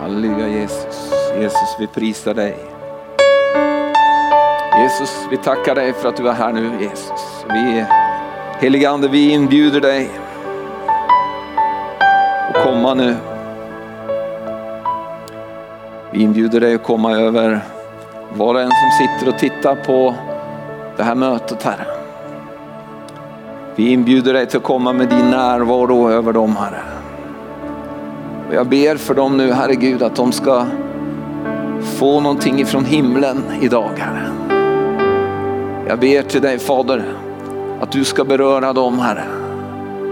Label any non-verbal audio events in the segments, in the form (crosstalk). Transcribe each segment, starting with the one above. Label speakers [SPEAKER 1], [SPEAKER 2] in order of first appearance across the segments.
[SPEAKER 1] Halleluja Jesus. Jesus vi prisar dig. Jesus vi tackar dig för att du är här nu Jesus. Vi, helige Ande vi inbjuder dig att komma nu. Vi inbjuder dig att komma över var och en som sitter och tittar på det här mötet Herre. Vi inbjuder dig till att komma med din närvaro över dem Herre. Och jag ber för dem nu Herre Gud att de ska få någonting ifrån himlen idag Herre. Jag ber till dig Fader att du ska beröra dem Herre.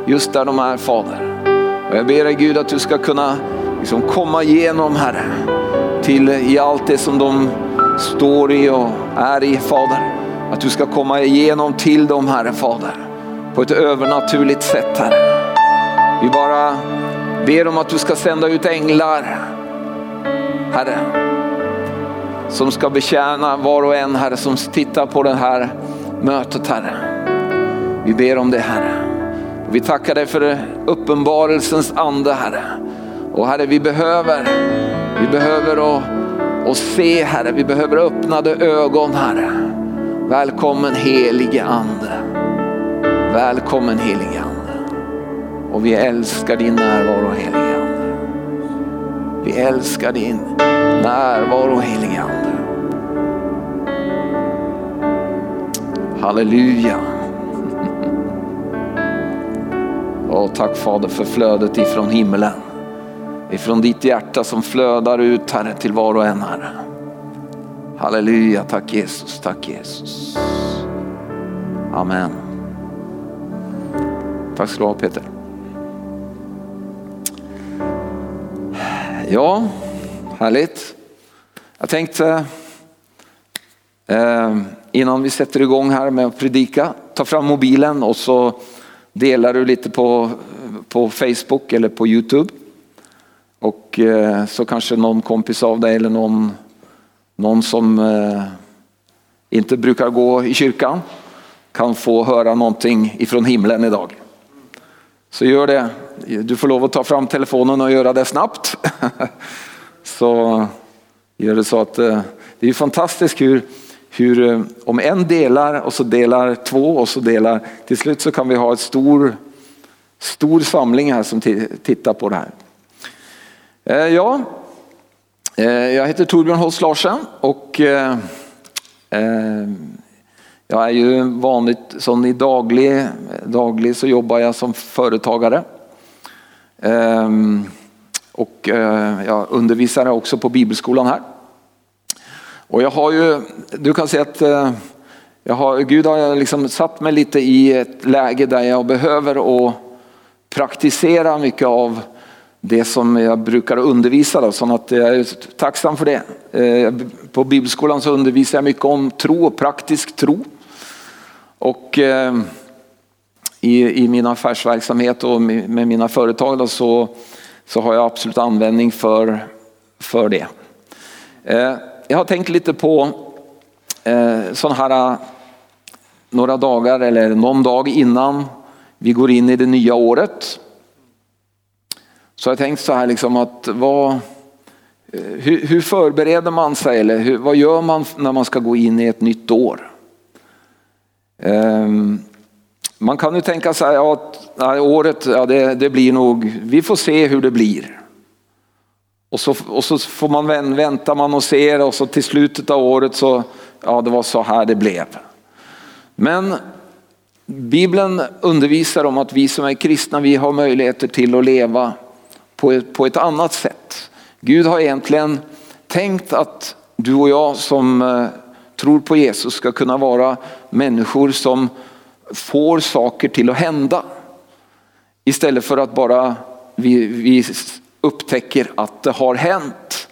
[SPEAKER 1] Just där de är Fader. Och jag ber dig Gud att du ska kunna liksom komma igenom Herre till i allt det som de står i och är i Fader. Att du ska komma igenom till dem Herre Fader på ett övernaturligt sätt Herre. Vi bara ber om att du ska sända ut änglar Herre. Som ska betjäna var och en Herre som tittar på det här mötet Herre. Vi ber om det Herre. Vi tackar dig för uppenbarelsens ande Herre. Och Herre vi behöver, vi behöver att, att se Herre, vi behöver öppnade ögon Herre. Välkommen helige Ande. Välkommen helige Ande. Och vi älskar din närvaro helige Ande. Vi älskar din närvaro helige Ande. Halleluja. (laughs) Och tack Fader för flödet ifrån himlen. Ifrån ditt hjärta som flödar ut Herre till var och en Herre. Halleluja, tack Jesus, tack Jesus. Amen. Tack ska du ha Peter. Ja, härligt. Jag tänkte eh, innan vi sätter igång här med att predika, ta fram mobilen och så delar du lite på, på Facebook eller på Youtube. Och eh, så kanske någon kompis av dig eller någon, någon som eh, inte brukar gå i kyrkan kan få höra någonting ifrån himlen idag. Så gör det. Du får lov att ta fram telefonen och göra det snabbt. (laughs) så gör det så att eh, det är fantastiskt hur, hur eh, om en delar och så delar två och så delar till slut så kan vi ha en stor, stor samling här som tittar på det här. Eh, ja, jag heter Torbjörn Holst Larsen och jag är ju vanligt, som i daglig, daglig så jobbar jag som företagare. Ehm, och eh, jag undervisar också på bibelskolan här. Och jag har ju, du kan se att eh, jag har, Gud har liksom satt mig lite i ett läge där jag behöver att praktisera mycket av det som jag brukar undervisa. Då, så att jag är tacksam för det. Eh, på bibelskolan så undervisar jag mycket om tro och praktisk tro. Och ehm, i, i min affärsverksamhet och med mina företag då, så, så har jag absolut användning för, för det. Eh, jag har tänkt lite på eh, sådana här eh, några dagar eller någon dag innan vi går in i det nya året. Så jag tänkt så här liksom att vad, eh, hur, hur förbereder man sig eller hur, vad gör man när man ska gå in i ett nytt år? Ehm, man kan ju tänka sig att ja, året, ja, det, det, blir nog, vi får se hur det blir. Och så, och så får man vänta man och ser och så till slutet av året så, ja det var så här det blev. Men Bibeln undervisar om att vi som är kristna, vi har möjligheter till att leva på ett, på ett annat sätt. Gud har egentligen tänkt att du och jag som eh, tror på Jesus ska kunna vara människor som får saker till att hända. Istället för att bara vi, vi upptäcker att det har hänt.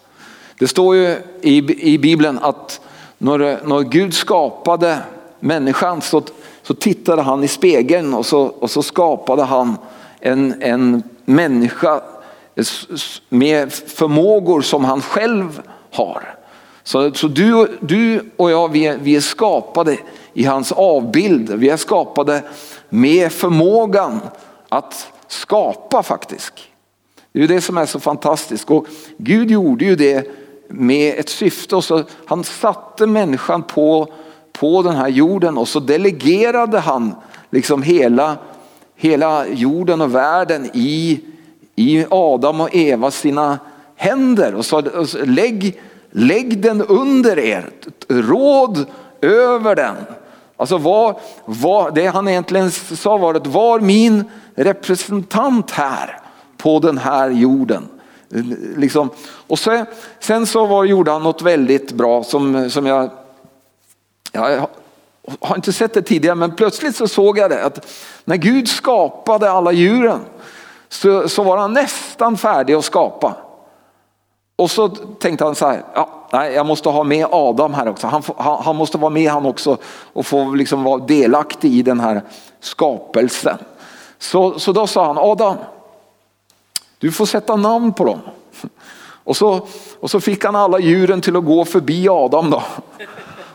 [SPEAKER 1] Det står ju i, i Bibeln att när, när Gud skapade människan så, så tittade han i spegeln och så, och så skapade han en, en människa med förmågor som han själv har. Så, så du, du och jag, vi är, vi är skapade i hans avbild. Vi är skapade med förmågan att skapa faktiskt. Det är ju det som är så fantastiskt. Och Gud gjorde ju det med ett syfte. Och så han satte människan på, på den här jorden och så delegerade han liksom hela, hela jorden och världen i, i Adam och Eva sina händer. Och sa lägg, lägg den under er, råd över den. Alltså var, var, det han egentligen sa var att var min representant här på den här jorden. Liksom. Och sen, sen så var, gjorde han något väldigt bra som, som jag, jag har inte sett det tidigare men plötsligt så såg jag det att när Gud skapade alla djuren så, så var han nästan färdig att skapa. Och så tänkte han så här, ja, nej, jag måste ha med Adam här också. Han, han, han måste vara med han också och få liksom vara delaktig i den här skapelsen. Så, så då sa han, Adam, du får sätta namn på dem. Och så, och så fick han alla djuren till att gå förbi Adam då.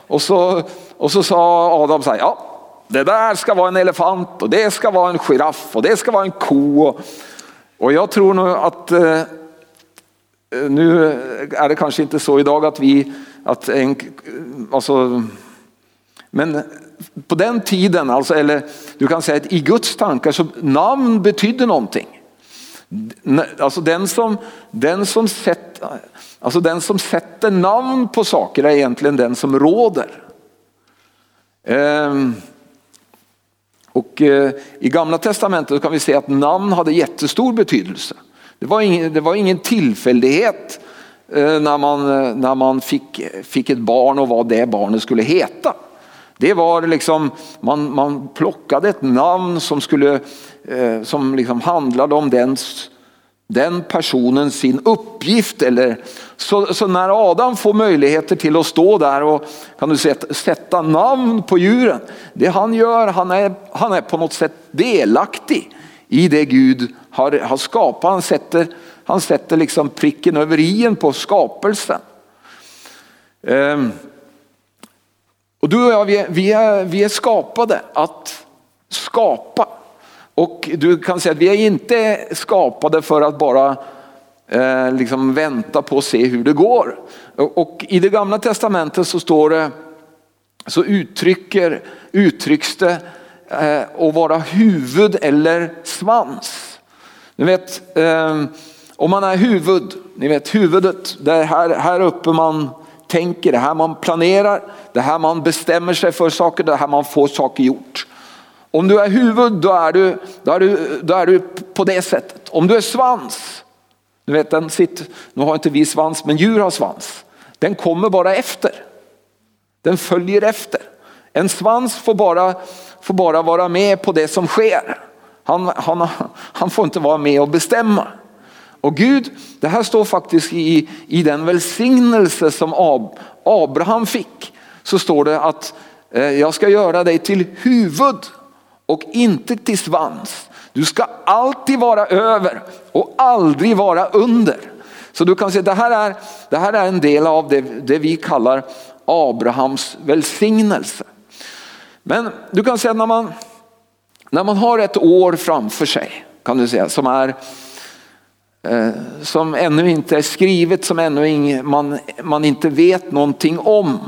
[SPEAKER 1] Och så, och så sa Adam så här, ja det där ska vara en elefant och det ska vara en giraff och det ska vara en ko. Och jag tror nog att eh, Eh, nu eh, är det kanske inte så idag att vi, att en, eh, alltså, men på den tiden, alltså, eller du kan säga att i Guds tankar så namn betydde någonting. Alltså den som, den, som sätter, alltså den som sätter namn på saker är egentligen den som råder. Ehm, och eh, i gamla testamentet kan vi se att namn hade jättestor betydelse. Det var ingen, det var ingen tillfällighet eh, när man, eh, när man fick, fick ett barn och vad det barnet skulle heta. Det var liksom, man, man plockade ett namn som, skulle, eh, som liksom handlade om den, den personen sin uppgift. Eller, så, så, när Adam får möjligheter till att stå där och kan du sätta, sätta namn på djuren. Det han gör, han är, han är på något sätt delaktig i det Gud har, har skapat. Han sätter, han sätter liksom pricken över i på skapelsen. Um, och du och jag, vi är, vi, är, vi är skapade att skapa. Och du kan säga att vi är inte skapade för att bara eh, liksom vänta på att se hur det går. Och, och, i det gamla testamentet så står det, så uttrycker, uttrycks det Eh, att vara huvud eller svans. Ni vet, eh, om man är huvud, ni vet huvudet, det här, här uppe man tänker, det här man planerar, det här man bestämmer sig för saker, det här man får saker gjort. Om du är huvud då är du, då är du, då är du på det sättet. Om du är svans, du vet den sitter, nu har inte vi svans men djur har svans. Den kommer bara efter. Den följer efter. En svans får bara, får bara vara med på det som sker. Han, han, han får inte vara med och bestämma. Och Gud, det här står faktiskt i, i den välsignelse som Ab, Abraham fick. Så står det att eh, jag ska göra dig till huvud och inte till svans. Du ska alltid vara över och aldrig vara under. Så du kan se det här är, det här är en del av det, det vi kallar Abrahams välsignelse. Men du kan säga när man, när man har ett år framför sig kan du säga som är eh, som ännu inte är skrivet, som ännu ing, man, man inte vet någonting om.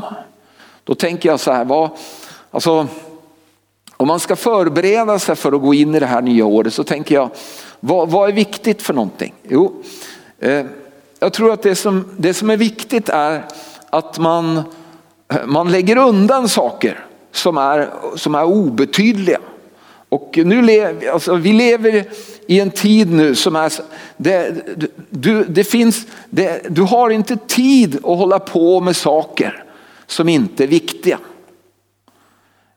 [SPEAKER 1] Då tänker jag så här, vad, alltså, om man ska förbereda sig för att gå in i det här nya året så tänker jag, vad, vad är viktigt för någonting? Jo, eh, jag tror att det som, det som är viktigt är att man, man lägger undan saker som är, som är obetydliga. Och nu lever, alltså, vi lever i en tid nu som är, det, du, det finns, det, du har inte tid att hålla på med saker som inte är viktiga.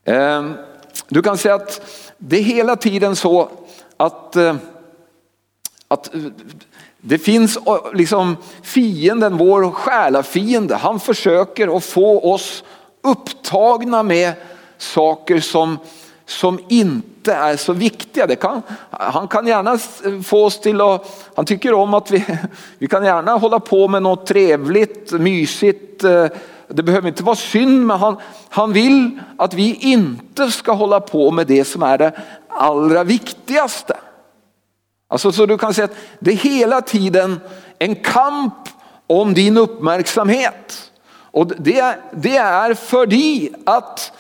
[SPEAKER 1] Ehm, du kan säga att det är hela tiden så att, eh, att eh, det finns eh, liksom fienden, vår själafiende, han försöker att få oss upptagna med saker som, som inte är så viktiga. Det kan, han kan gärna få oss till att, han tycker om att vi, (laughs) vi kan gärna hålla på med något trevligt, mysigt, eh, det behöver inte vara synd, men han, han vill att vi inte ska hålla på med det som är det allra viktigaste. Alltså så du kan säga att det är hela tiden en kamp om din uppmärksamhet. Och det, det är för dig att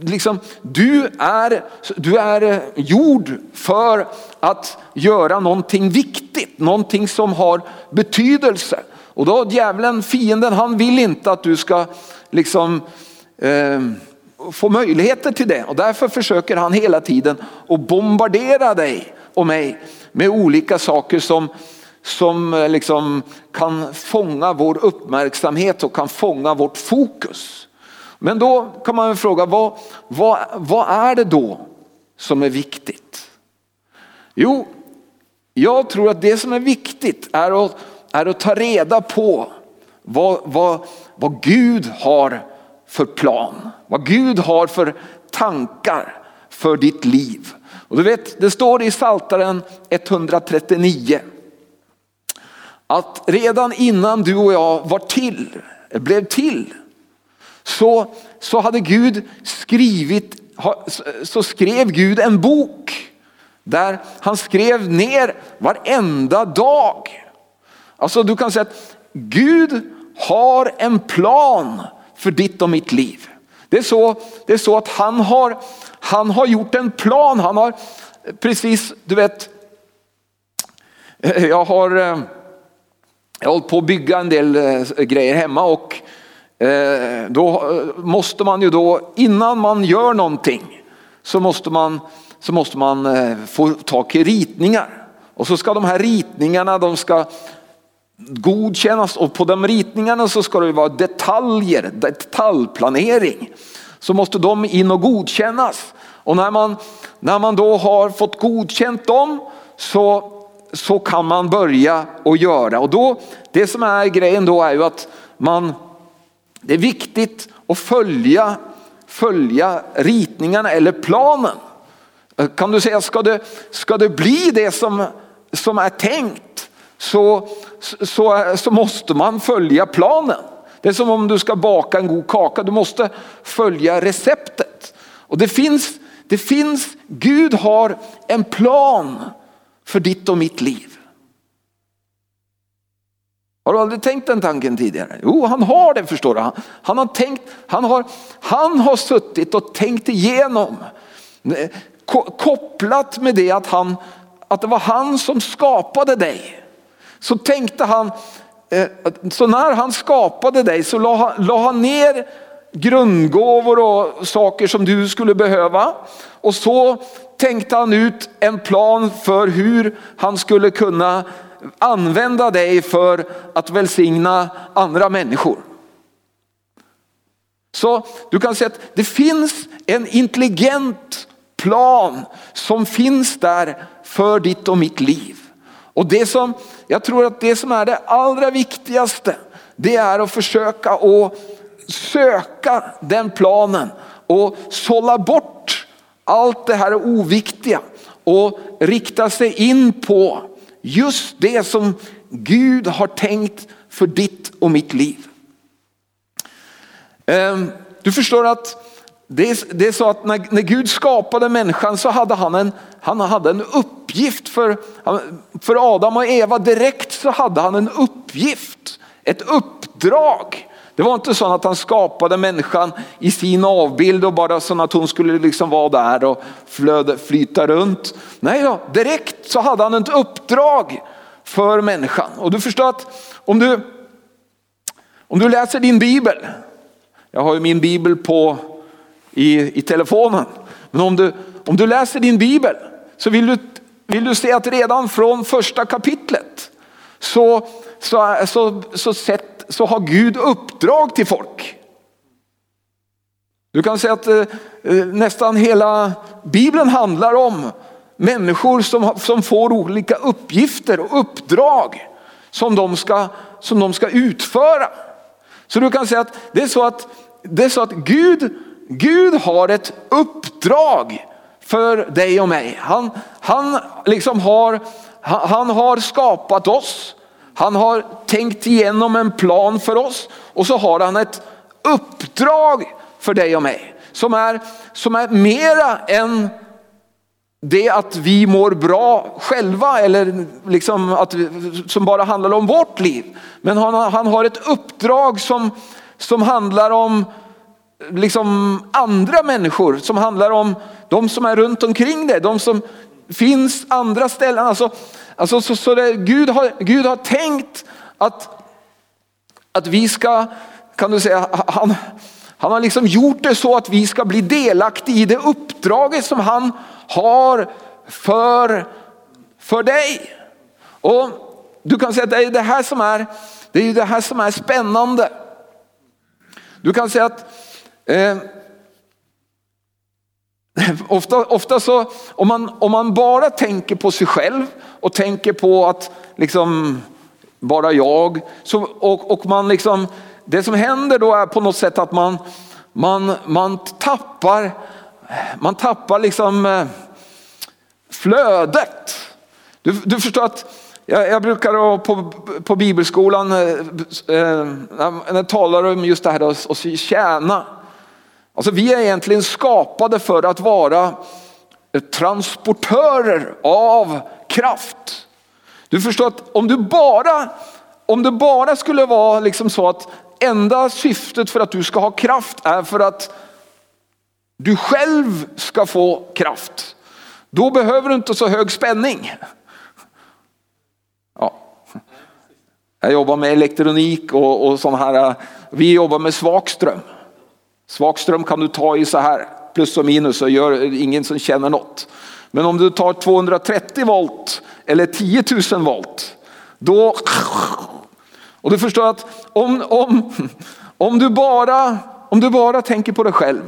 [SPEAKER 1] liksom, du, är, du är gjord för att göra någonting viktigt, någonting som har betydelse. Och då djävulen, fienden, han vill inte att du ska liksom eh, få möjligheter till det. Och därför försöker han hela tiden att bombardera dig och mig med olika saker som, som eh, liksom kan fånga vår uppmärksamhet och kan fånga vårt fokus. Men då kan man fråga, vad, vad, vad är det då som är viktigt? Jo, jag tror att det som är viktigt är att, är att ta reda på vad, vad, vad Gud har för plan. Vad Gud har för tankar för ditt liv. Och du vet, det står i Saltaren 139 att redan innan du och jag var till, blev till, så, så hade Gud skrivit, så skrev Gud en bok där han skrev ner varenda dag. Alltså du kan säga att Gud har en plan för ditt och mitt liv. Det är så, det är så att han har, han har gjort en plan. Han har precis, du vet, jag har, eh, jag har hållit på att bygga en del eh, grejer hemma och eh, då eh, måste man ju då, innan man gör någonting, så måste man, så måste man få tag i ritningar. Och så ska de här ritningarna, de ska godkännas och på de ritningarna så ska det vara detaljer, detaljplanering. Så måste de in och godkännas. Och när man, när man då har fått godkänt dem så, så kan man börja och göra. Och då, det som är grejen då är ju att man, det är viktigt att följa, följa ritningarna eller planen. Kan du säga, ska det, ska det bli det som, som är tänkt så, så, så måste man följa planen. Det är som om du ska baka en god kaka, du måste följa receptet. Och det finns, det finns, Gud har en plan för ditt och mitt liv. Har du aldrig tänkt den tanken tidigare? Jo, han har det förstår du. Han, han, har, tänkt, han, har, han har suttit och tänkt igenom, eh, kopplat med det att, han, att det var han som skapade dig så tänkte han, eh, så när han skapade dig så la han, la han ner grundgåvor och saker som du skulle behöva. Och så tänkte han ut en plan för hur han skulle kunna använda dig för att välsigna andra människor. Så du kan säga att det finns en intelligent plan som finns där för ditt och mitt liv. Och det som, jag tror att det som är det allra viktigaste, det är att försöka att söka den planen och sålla bort allt det här oviktiga och rikta sig in på just det som Gud har tänkt för ditt och mitt liv. Ehm, du förstår att det är, så att när, när, Gud skapade människan så hade han en, han hade en uppgift för, för Adam och Eva. Direkt så hade han en uppgift, ett uppdrag. Det var inte så att han skapade människan i sin avbild och bara så att hon skulle liksom vara där och flöde, flyta runt. Nej då, direkt så hade han ett uppdrag för människan. Och du förstår att om du, om du läser din bibel, jag har ju min bibel på i, i telefonen. Men om du, om du läser din bibel så vill du, vill du se att redan från första kapitlet så, så, så, så, sett, så har Gud uppdrag till folk. Du kan säga att eh, eh nästan hela bibeln handlar om människor som, som får olika uppgifter och uppdrag som de, ska, som de ska utföra. Så du kan säga att det är så att, det är så att Gud Gud har ett uppdrag för dig och mig. Han, han, liksom har, han har skapat oss. Han har tänkt igenom en plan för oss och så har han ett uppdrag för dig och mig som är, som är mera än det att vi mår bra själva eller liksom att, som bara handlar om vårt liv. Men han, han har ett uppdrag som, som handlar om liksom andra människor, som handlar om de som är runt omkring dig, de som finns andra ställen. Alltså, alltså så, så det, Gud, har, Gud har tänkt att, att vi ska, kan du säga, han, han har liksom gjort det så att vi ska bli delaktiga i det uppdraget som han har för, för dig. Och du kan säga att det är det här som är, det är det här som är spännande. Du kan säga att eh, (laughs) ofta, ofta så, om man, om man bara tänker på sig själv och tänker på att liksom bara jag, så, och, och man liksom, det som händer då är på något sätt att man, man, man tappar, man tappar liksom eh, flödet. Du, du förstår att jag, jag brukar på, på bibelskolan, eh, eh när jag talar om just det här att tjäna. Alltså vi är egentligen skapade för att vara transportörer av kraft. Du förstår att om du bara, om det bara skulle vara liksom så att enda syftet för att du ska ha kraft är för att du själv ska få kraft. Då behöver du inte så hög spänning. Ja. Jag jobbar med elektronik och, och sån här, vi jobbar med svag ström. Svag ström kan du ta i så här, plus och minus och gör ingen som känner något. Men om du tar 230 volt eller 10 000 volt, då... Och du förstår att om, om, om, du bara, om du bara tänker på dig själv,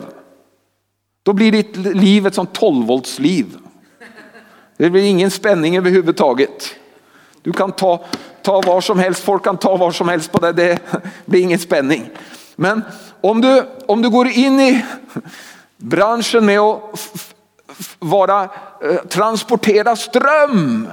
[SPEAKER 1] då blir ditt liv ett sånt 12 volts liv. Det blir ingen spänning överhuvudtaget. Du kan ta, ta var som helst, folk kan ta var som helst på det, det blir ingen spänning. Men om du, om du går in i branschen med att vara, eh, transportera ström,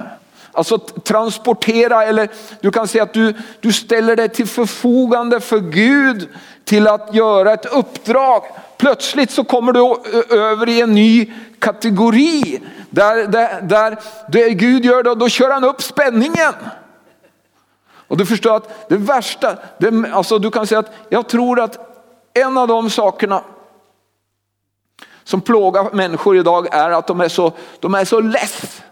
[SPEAKER 1] alltså transportera eller du kan säga att du, du ställer dig till förfogande för Gud till att göra ett uppdrag. Plötsligt så kommer du över i en ny kategori där, där, där det Gud gör det, då kör han upp spänningen. Och du förstår att det värsta, det, alltså du kan säga att jag tror att en av de sakerna som plågar människor idag är att de är så, de är så less.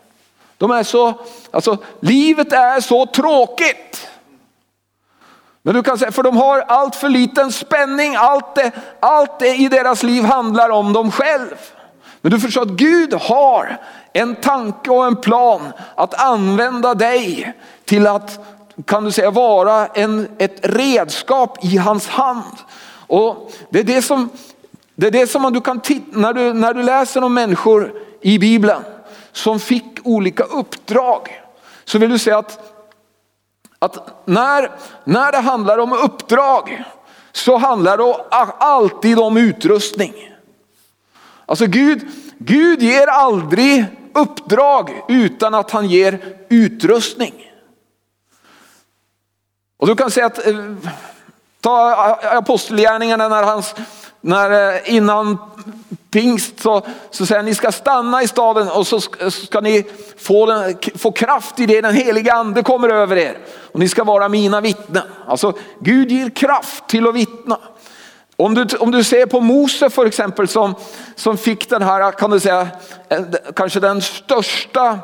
[SPEAKER 1] De är så, alltså livet är så tråkigt. Men du kan säga, för de har allt för liten spänning, allt det, allt det i deras liv handlar om dem själv. Men du förstår att Gud har en tanke och en plan att använda dig till att, kan du säga, vara en, ett redskap i hans hand. Och det är det som, det är det som du kan titta, när du, när du läser om människor i Bibeln som fick olika uppdrag. Så vill du säga att, att när, när det handlar om uppdrag så handlar det alltid om utrustning. Alltså Gud, Gud ger aldrig uppdrag utan att han ger utrustning. Och du kan säga att, eh, ta apostelgärningarna när hans, när innan pingst så, så säger han, ni ska stanna i staden och så ska ni få, den, få kraft i det, den heliga ande kommer över er. Och ni ska vara mina vittnen. Alltså Gud ger kraft till att vittna. Om du, om du ser på Mose för exempel som, som fick den här, kan du säga, kanske den största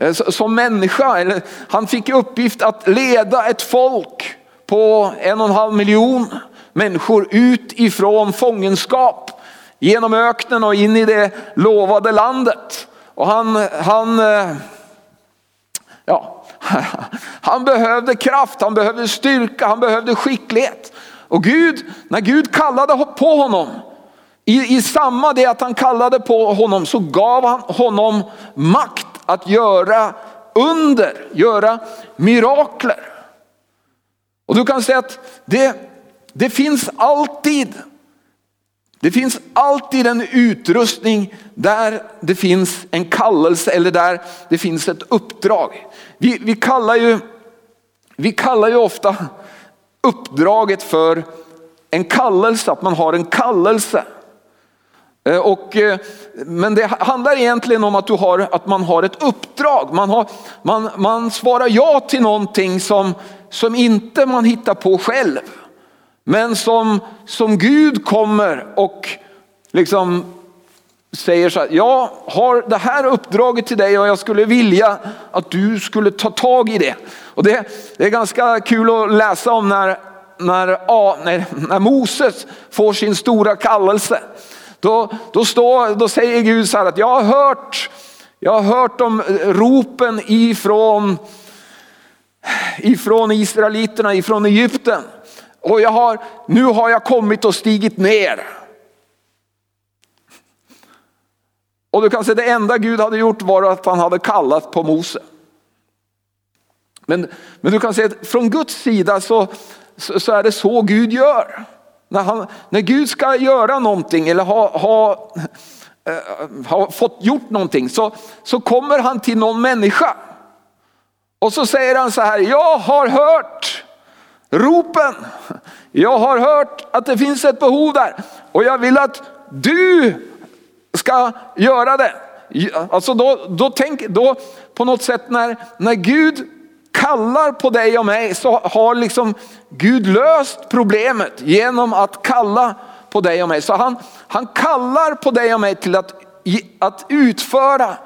[SPEAKER 1] eh, som människa, eller han fick i uppgift att leda ett folk på en och en halv miljon människor ut ifrån fångenskap genom öknen och in i det lovade landet. Och han, han, eh, ja, (laughs) han behövde kraft, han behövde styrka, han behövde skicklighet. Och Gud, när Gud kallade på honom, i, i samma det att han kallade på honom så gav han honom makt att göra under, göra mirakler. Och du kan säga att det, det finns alltid, det finns alltid en utrustning där det finns en kallelse eller där det finns ett uppdrag. Vi, vi, kallar, ju, vi kallar ju ofta uppdraget för en kallelse, att man har en kallelse. Eh, och, eh, men det handlar egentligen om att, du har, att man har ett uppdrag. Man, har, man, man svarar ja till någonting som, som inte man hittar på själv. Men som, som Gud kommer och liksom säger så här, jag har det här uppdraget till dig och jag skulle vilja att du skulle ta tag i det. Och det, det är ganska kul att läsa om när, när, när, när Moses får sin stora kallelse. Då, då, står, då säger Gud så här att jag har hört, jag har hört om ropen ifrån, ifrån Israeliterna, ifrån Egypten. Och jag har, nu har jag kommit och stigit ner. Och du kan säga det enda Gud hade gjort var att han hade kallat på Mose. Men, men du kan säga att från Guds sida så, så, så är det så Gud gör. När, han, när Gud ska göra någonting eller ha, ha, äh, ha fått gjort någonting så, så kommer han till någon människa. Och så säger han så här, jag har hört ropen. Jag har hört att det finns ett behov där och jag vill att du ska göra det. Alltså då, då, tänk, då på något sätt när, när Gud kallar på dig och mig så har liksom Gud löst problemet genom att kalla på dig och mig. Så han, han kallar på dig och mig till att, att utföra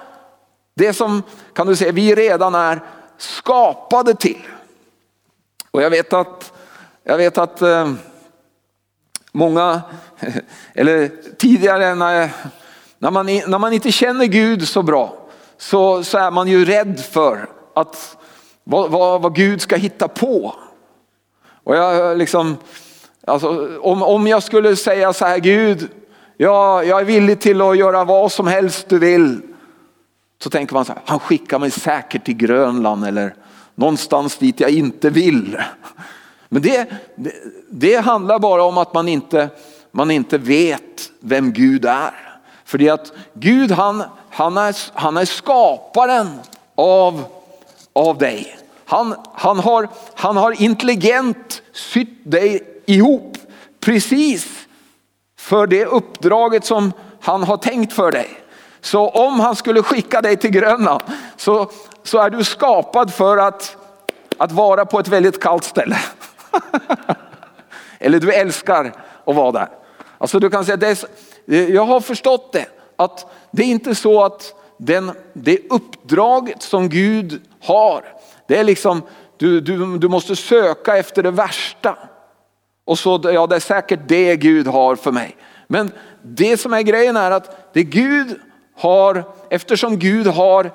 [SPEAKER 1] det som kan du säga, vi redan är skapade till. Och jag vet att, jag vet att eh, många, (laughs) eller tidigare när, när, man, när man inte känner Gud så bra så, så är man ju rädd för att vad, vad, vad Gud ska hitta på. Och jag eh, liksom, alltså, om, om jag skulle säga så här, Gud, ja, jag är villig till att göra vad som helst du vill. Så tänker man så här, han skickar mig säkert till Grönland eller någonstans dit jag inte vill. Men det, det, det handlar bara om att man inte, man inte vet vem Gud är. För det är att Gud han, han, är, han är skaparen av av dig. Han, han, har, han har intelligent sytt dig ihop precis för det uppdraget som han har tänkt för dig. Så om han skulle skicka dig till Grönland så, så är du skapad för att, att vara på ett väldigt kallt ställe. (laughs) Eller du älskar att vara där. Alltså du kan säga, det är, jag har förstått det, att det är inte så att den, det uppdraget som Gud har, det är liksom, du, du, du måste söka efter det värsta. Och så, ja det är säkert det Gud har för mig. Men det som är grejen är att det Gud har, eftersom Gud har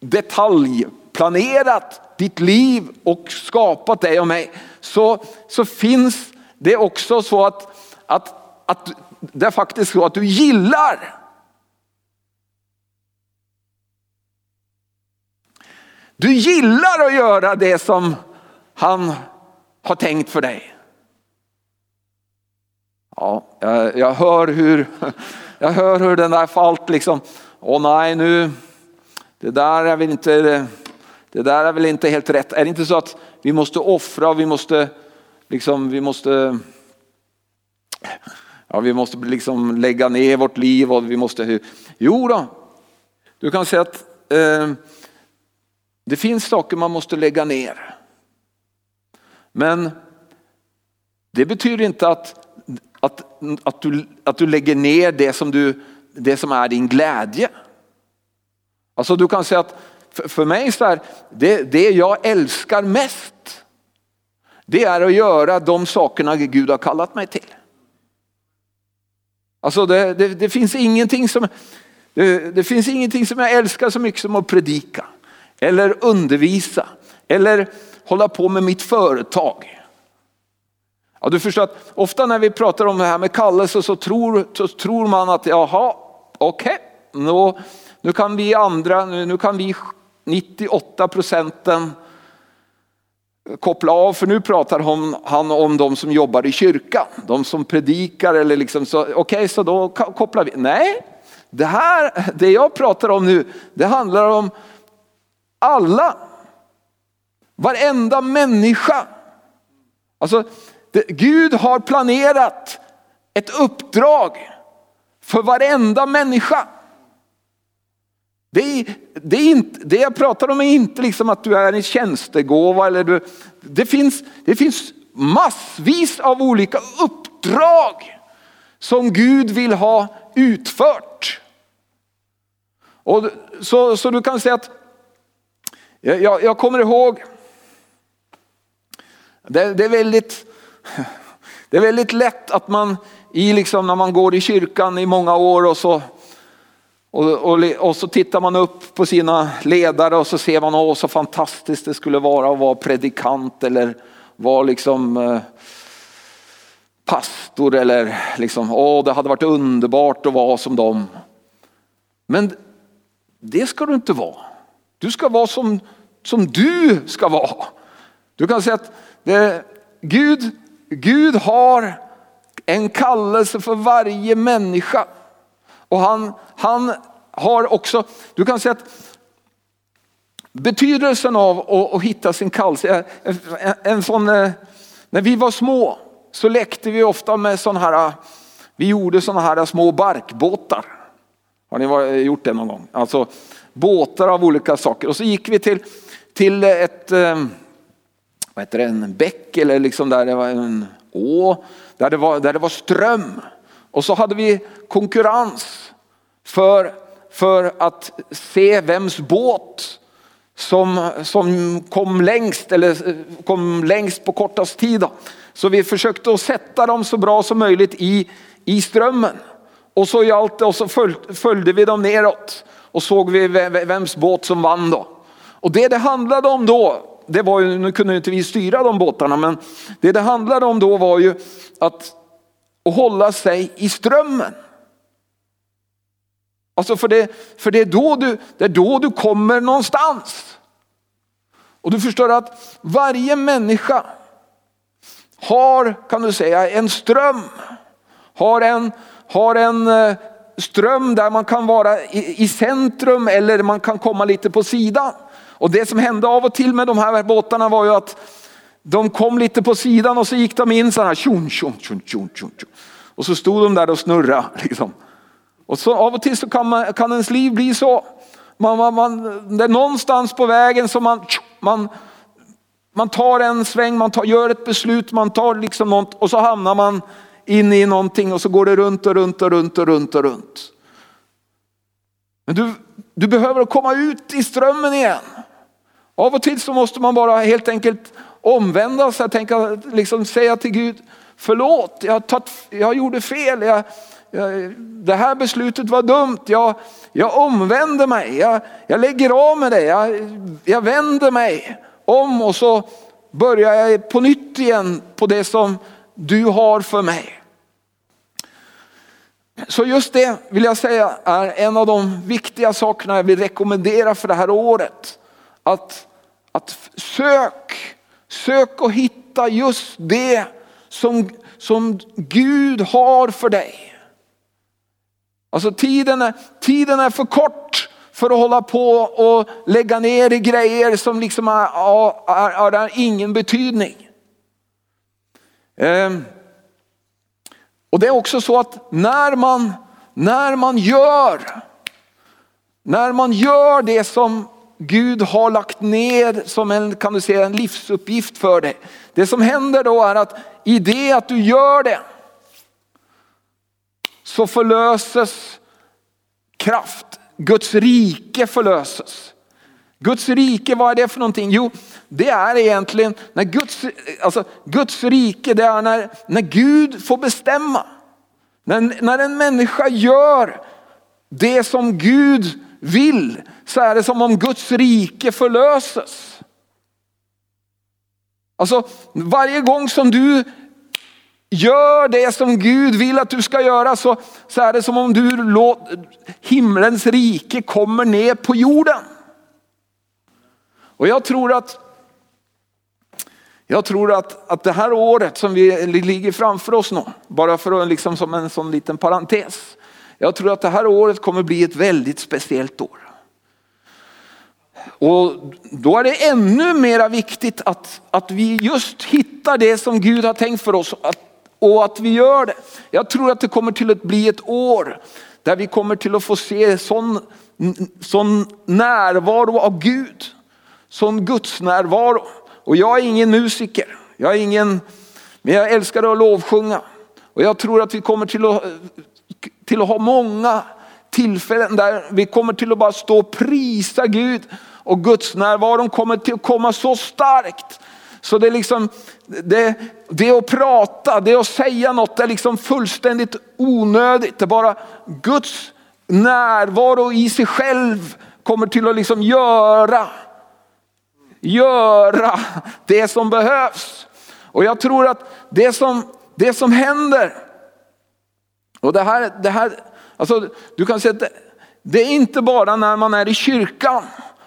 [SPEAKER 1] detaljplanerat ditt liv och skapat dig och mig, så, så finns det också så att, att, att det är faktiskt så att du gillar Du gillar att göra det som han har tänkt för dig. Ja, jag, jag hör hur, jag hör hur den där falt liksom. Åh nej nu, det där är väl inte, det där är väl inte helt rätt. Är det inte så att vi måste offra, vi måste liksom, vi måste Ja, vi måste liksom lägga ner vårt liv och vi måste... Jo då, du kan säga att eh, det finns saker man måste lägga ner. Men det betyder inte att, att, att, du, att du lägger ner det som, du, det som är din glädje. Alltså du kan säga att för, för mig så är det, det jag älskar mest, det är att göra de sakerna Gud har kallat mig till. Alltså det, det, det finns ingenting som, det, det finns ingenting som jag älskar så mycket som att predika eller undervisa eller hålla på med mitt företag. Ja, du förstår att ofta när vi pratar om det här med kallelse så tror, så tror man att jaha, okej, okay, nu, kan vi andra, nu, nu kan vi 98 procenten koppla av för nu pratar han, han om de som jobbar i kyrkan, de som predikar eller liksom så, okej okay, så då kopplar vi. Nej, det här, det jag pratar om nu, det handlar om alla. Varenda människa. Alltså, Gud har planerat ett uppdrag för varenda människa. Det, är, det, är inte, det jag pratar om är inte liksom att du är en tjänstegåva. Eller du, det, finns, det finns massvis av olika uppdrag som Gud vill ha utfört. Och så, så du kan säga att, jag, jag kommer ihåg, det, det, är väldigt, (laughs) det är väldigt lätt att man i liksom när man går i kyrkan i många år och så och, och, och, så tittar man upp på sina ledare och så ser man åh så fantastiskt det skulle vara att vara predikant eller vara liksom eh, pastor eller liksom åh det hade varit underbart att vara som dem. Men det ska du inte vara. Du ska vara som, som du ska vara. Du kan säga att det, Gud, Gud har en kallelse för varje människa. Och han, han har också, du kan säga att betydelsen av att, att hitta sin kallelse, en, en sån, eh, när vi var små så lekte vi ofta med sådana här, eh, vi gjorde sådana här små barkbåtar. Har ni gjort det någon gång? Alltså båtar av olika saker. Och så gick vi till, till ett, eh, vad heter det, en bäck eller liksom där det var en å, där det var, där det var ström. Och så hade vi konkurrens för, för att se vems båt som, som kom längst eller eh, kom längst på kortast tid. Så vi försökte att sätta dem så bra som möjligt i, i strömmen. Och så gjallt och så följde vi dem neråt och såg vi vems båt som vann då. Och det det handlade om då, det var ju, nu kunde inte vi styra de båtarna, men det det handlade om då var ju att, att hålla sig i strömmen. Alltså för det, för det, är då du, det är då du kommer någonstans. Och du förstår att varje människa har, kan du säga, en ström. Har en, har en eh, ström där man kan vara i, i centrum eller man kan komma lite på sidan. Och det som hände av och till med de här båtarna var ju att de kom lite på sidan och så gick de in så här tjon, tjon, tjon, tjon, tjon. Och så stod de där och snurrade. (laughs) Liksom. Och så av och till så kan, man, kan ens liv bli så. Man, man, man, det är någonstans på vägen som man, man, man tar en sväng, man tar, gör ett beslut, man tar liksom något och så hamnar man in i någonting och så går det runt och runt och runt och runt och runt. Men du, du behöver komma ut i strömmen igen. Av och till så måste man bara helt enkelt omvända sig, tänka, liksom säga till Gud, förlåt, jag, tatt, jag gjorde fel, jag, jag, det här beslutet var dumt, jag, jag omvänder mig, jag, jag lägger av med det, jag, jag vänder mig om och så börjar jag på nytt igen på det som du har för mig. Så just det vill jag säga är en av de viktiga sakerna jag vill rekommendera för det här året. Att, att sök, sök och hitta just det som, som Gud har för dig. Alltså tiden är, tiden är för kort för att hålla på och lägga ner i grejer som liksom har ingen betydning. Ehm. Och det är också så att när man, när man gör, när man gör det som Gud har lagt ner som en, kan du säga, en livsuppgift för dig. Det som händer då är att i det att du gör det så förlöses kraft. Guds rike förlöses. Guds rike, vad är det för någonting? Jo, det är egentligen när Guds, alltså Guds rike, det är när, när Gud får bestämma. När, när en människa gör det som Gud vill så är det som om Guds rike förlöses. Alltså varje gång som du gör det som Gud vill att du ska göra så, så är det som om du låter himlens rike kommer ner på jorden. Och jag tror att jag tror att, att det här året som vi ligger framför oss nu, bara för att liksom som en sån liten parentes. Jag tror att det här året kommer bli ett väldigt speciellt år. Och då är det ännu mer viktigt att, att vi just hittar det som Gud har tänkt för oss. Att, och att vi gör det. Jag tror att det kommer till att bli ett år där vi kommer till att få se sån, sån närvaro av Gud. Sån Guds närvaro. Och jag är ingen musiker, jag är ingen, men jag älskar att lovsjunga. Och jag tror att vi kommer till att, till att ha många tillfällen där vi kommer till att bara stå och prisa Gud och Guds närvaron kommer till att komma så starkt. Så det är liksom, det, det att prata, det att säga något är liksom fullständigt onödigt. Det är bara Guds närvaro i sig själv kommer till att liksom göra, göra det som behövs. Och jag tror att det som, det som händer, och det här, det här alltså, du kan säga att det, det är inte bara när man är i kyrkan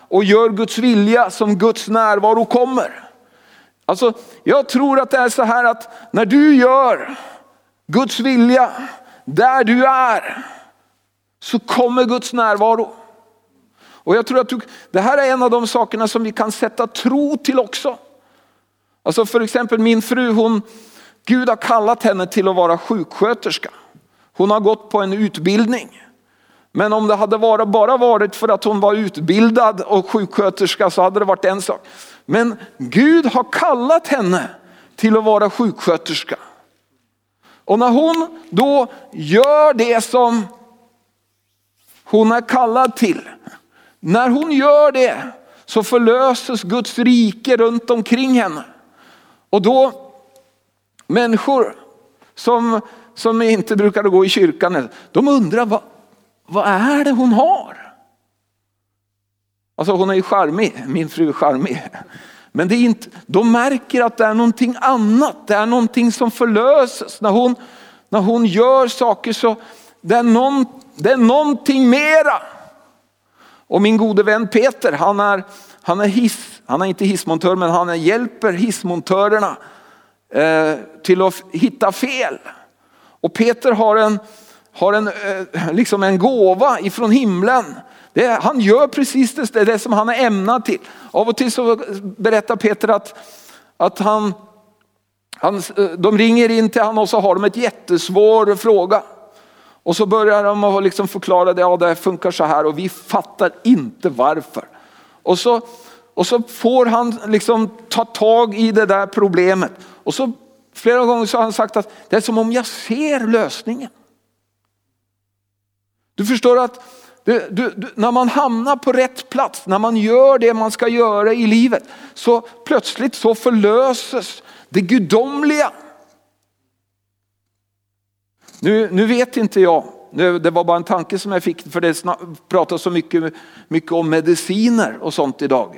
[SPEAKER 1] och gör Guds vilja som Guds närvaro kommer. Alltså, jag tror att det är så här att när du gör Guds vilja där du är så kommer Guds närvaro. Och jag tror att du, det här är en av de sakerna som vi kan sätta tro till också. Alltså för exempel min fru, hon, Gud har kallat henne till att vara sjuksköterska. Hon har gått på en utbildning. Men om det hade varit, bara varit för att hon var utbildad och sjuksköterska så hade det varit en sak. Men Gud har kallat henne till att vara sjuksköterska. Och när hon då gör det som hon är kallad till. När hon gör det så förlöses Guds rike runt omkring henne. Och då människor som, som inte brukade gå i kyrkan, de undrar vad, vad är det hon har? Alltså hon är ju charmig, min fru är charmig. Men det är inte, de märker att det är någonting annat, det är någonting som förlöses. När hon, när hon gör saker så det är, någon, det är någonting mera. Och min gode vän Peter, han är, han är, hiss, han är inte hissmontör men han hjälper hissmontörerna eh, till att hitta fel. Och Peter har en, har en, eh, liksom en gåva ifrån himlen det, han gör precis det, det som han är ämnad till. Av och till så berättar Peter att, att han, han, eh, de ringer in till honom och så har de ett jättesvår fråga. Och så börjar de att liksom förklara det, ja det funkar så här och vi fattar inte varför. Och så, och så får han liksom ta tag i det där problemet. Och så flera gånger så har han sagt att det är som om jag ser lösningen. Du förstår att du, du, du, när man hamnar på rätt plats, när man gör det man ska göra i livet, så plötsligt så förlöses det gudomliga. Nu, nu vet inte jag, det var bara en tanke som jag fick för det pratas så mycket, mycket om mediciner och sånt idag.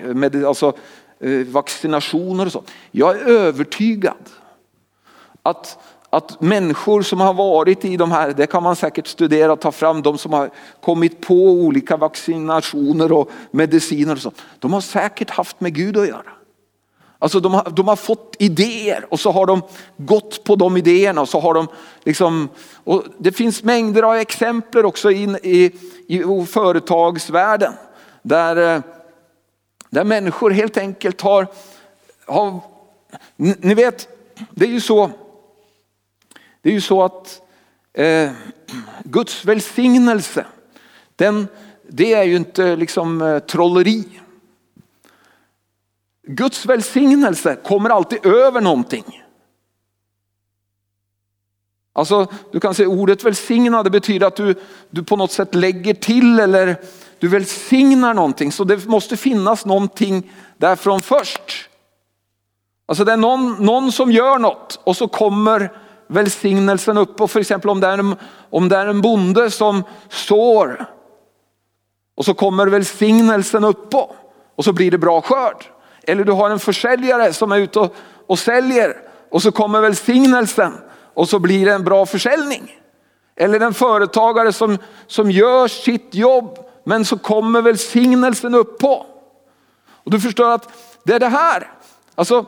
[SPEAKER 1] Alltså eh, vaccinationer och sånt. Jag är övertygad att att människor som har varit i de här, det kan man säkert studera och ta fram, de som har kommit på olika vaccinationer och mediciner och så. De har säkert haft med Gud att göra. Alltså de har, de har fått idéer och så har de gått på de idéerna och så har de liksom, och det finns mängder av exempel också in i, i företagsvärlden där, eh, där människor helt enkelt har, har, ni vet, det är ju så det är ju så att eh, Guds välsignelse, den, det är ju inte liksom eh, trolleri. Guds välsignelse kommer alltid över någonting. Alltså, du kan säga ordet välsignad det betyder att du, du på något sätt lägger till eller du välsignar någonting. Så det måste finnas någonting därifrån först. Alltså det är någon, någon som gör något och så kommer välsignelsen upp och för exempel om det, är en, om det är en bonde som sår och så kommer välsignelsen upp och så blir det bra skörd. Eller du har en försäljare som är ute och, och säljer och så kommer välsignelsen och så blir det en bra försäljning. Eller en företagare som, som gör sitt jobb men så kommer välsignelsen upp på. Och du förstår att det är det här, alltså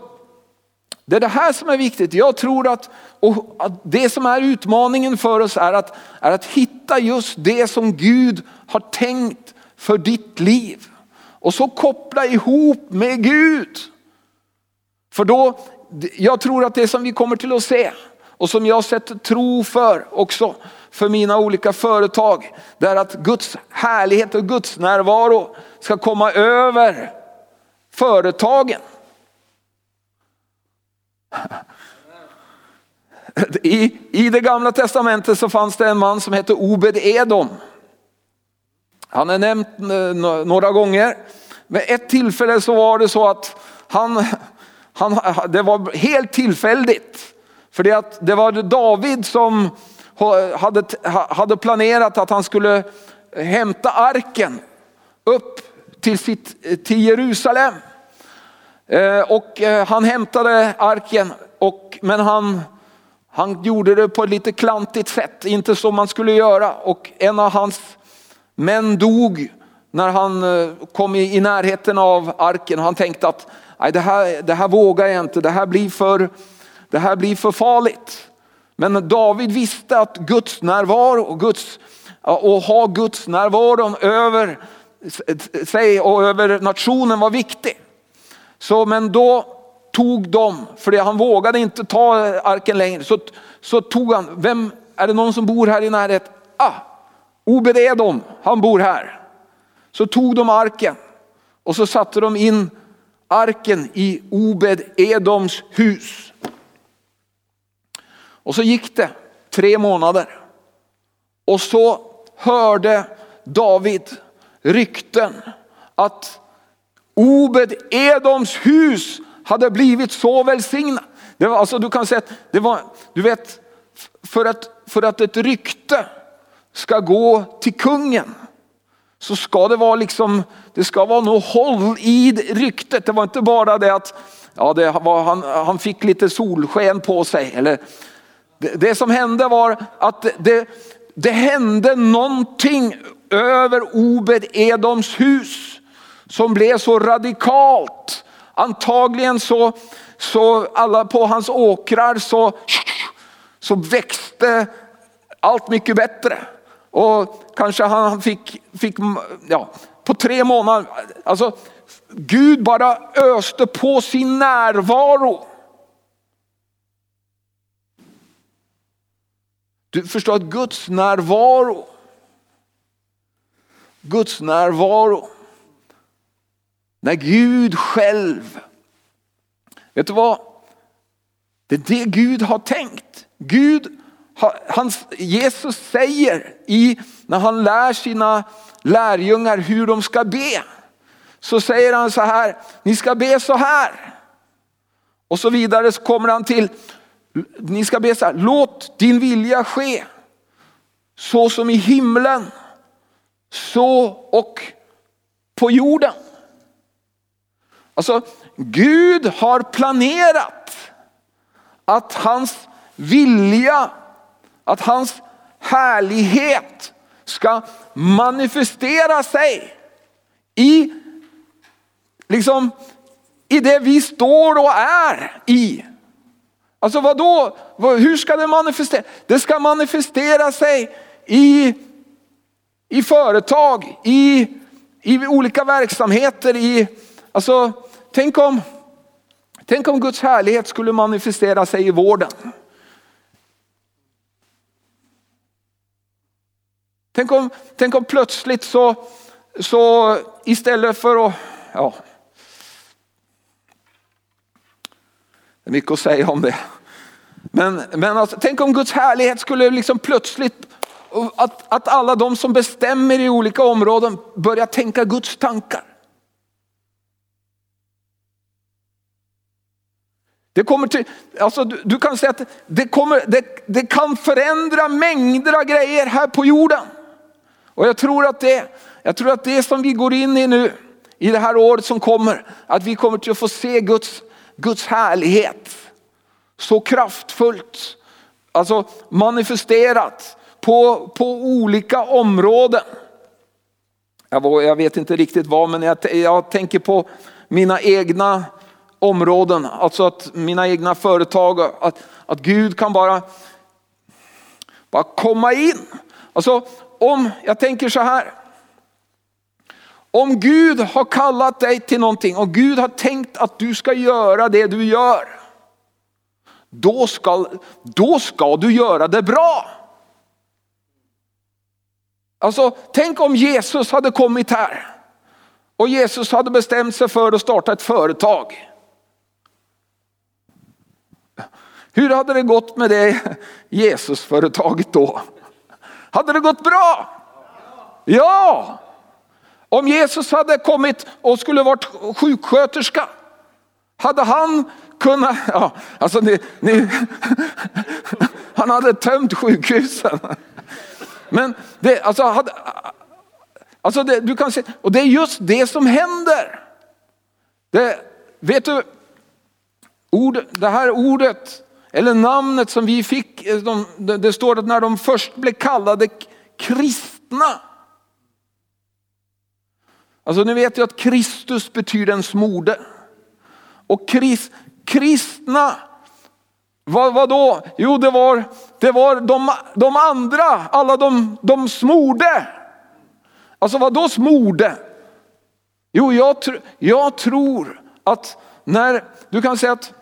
[SPEAKER 1] det är det här som är viktigt. Jag tror att, och det som är utmaningen för oss är att, är att hitta just det som Gud har tänkt för ditt liv. Och så koppla ihop med Gud. För då, jag tror att det som vi kommer till att se och som jag sätter tro för också för mina olika företag. Det är att Guds härlighet och Guds närvaro ska komma över företagen. I, I det gamla testamentet så fanns det en man som hette Obed Edom. Han är nämnt eh, några gånger. Vid ett tillfälle så var det så att han, han, det var helt tillfälligt. För det, att det var David som hade, hade planerat att han skulle hämta arken upp till, sitt, till Jerusalem. Eh, och eh, han hämtade arken, och, men han, han gjorde det på ett lite klantigt sätt, inte som man skulle göra. Och en av hans män dog när han eh, kom i, i närheten av arken. Han tänkte att Nej, det, här, det här vågar jag inte, det här, blir för, det här blir för farligt. Men David visste att Guds närvaro och, Guds, och ha Guds närvaro över sig och över nationen var viktig. Så, men då tog de, för han vågade inte ta arken längre, så, så tog han, vem, är det någon som bor här i närheten? Ah, Obed Edom, han bor här. Så tog de arken och så satte de in arken i Obed Edoms hus. Och så gick det tre månader och så hörde David rykten att Obed Edoms hus hade blivit så välsignad. Det var, alltså, du kan säga att det var, du vet, för att, för att ett rykte ska gå till kungen så ska det vara liksom, det ska vara något håll i ryktet. Det var inte bara det att ja, det var, han, han fick lite solsken på sig. Eller, det, det som hände var att det, det hände någonting över Obed Edoms hus som blev så radikalt. Antagligen så, så alla på hans åkrar så, så växte allt mycket bättre. Och kanske han fick, fick ja, på tre månader, alltså Gud bara öste på sin närvaro. Du förstår att Guds närvaro, Guds närvaro, när Gud själv, vet du vad? Det är det Gud har tänkt. Gud han, Jesus säger i, när han lär sina lärjungar hur de ska be. Så säger han så här, ni ska be så här. Och så vidare så kommer han till, ni ska be så här, låt din vilja ske. Så som i himlen, så och på jorden. Alltså Gud har planerat att hans vilja att hans härlighet ska manifestera sig i, liksom, i det vi står och är i. Alltså vad då? Hur ska det manifestera? Det ska manifestera sig i, i företag, i, i olika verksamheter. I, alltså, tänk, om, tänk om Guds härlighet skulle manifestera sig i vården. Tänk om, tänk om plötsligt så, så istället för att, ja. Det är mycket att säga om det. Men, men alltså, tänk om Guds härlighet skulle liksom plötsligt, att, att alla de som bestämmer i olika områden börjar tänka Guds tankar. Det, kommer till, alltså du, du kan säga att det, kommer, det, det kan förändra mängder av grejer här på jorden. Och jag tror att det, jag tror att det som vi går in i nu, i det här året som kommer, att vi kommer till att få se Guds, Guds härlighet så kraftfullt, alltså manifesterat på, på olika områden. Jag, jag vet inte riktigt vad, men jag, jag tänker på mina egna områden, alltså att mina egna företag, att, att Gud kan bara, bara komma in. Alltså om, jag tänker så här. Om Gud har kallat dig till någonting och Gud har tänkt att du ska göra det du gör. då ska, då ska du göra det bra. Alltså tänk om Jesus hade kommit här och Jesus hade bestämt sig för att starta ett företag. Hur hade det gått med det Jesusföretaget då? Hade det gått bra? Ja! Om Jesus hade kommit och skulle varit sjuksköterska, hade han kunnat, ja, alltså ni, ni, han hade tömt sjukhusen. Men det, alltså, hade, alltså det, du kan se, och det är just det som händer. Det, vet du, ord, det här ordet, eller namnet som vi fick, eh, det står att när de först blev kallade kristna, Alltså ni vet ju att Kristus betyder en smorde. Och krist, kristna, vad, vad då? Jo det var, det var de, de andra, alla de, de smorde. Alltså vad då smorde? Jo jag, jag tror att när, du kan säga att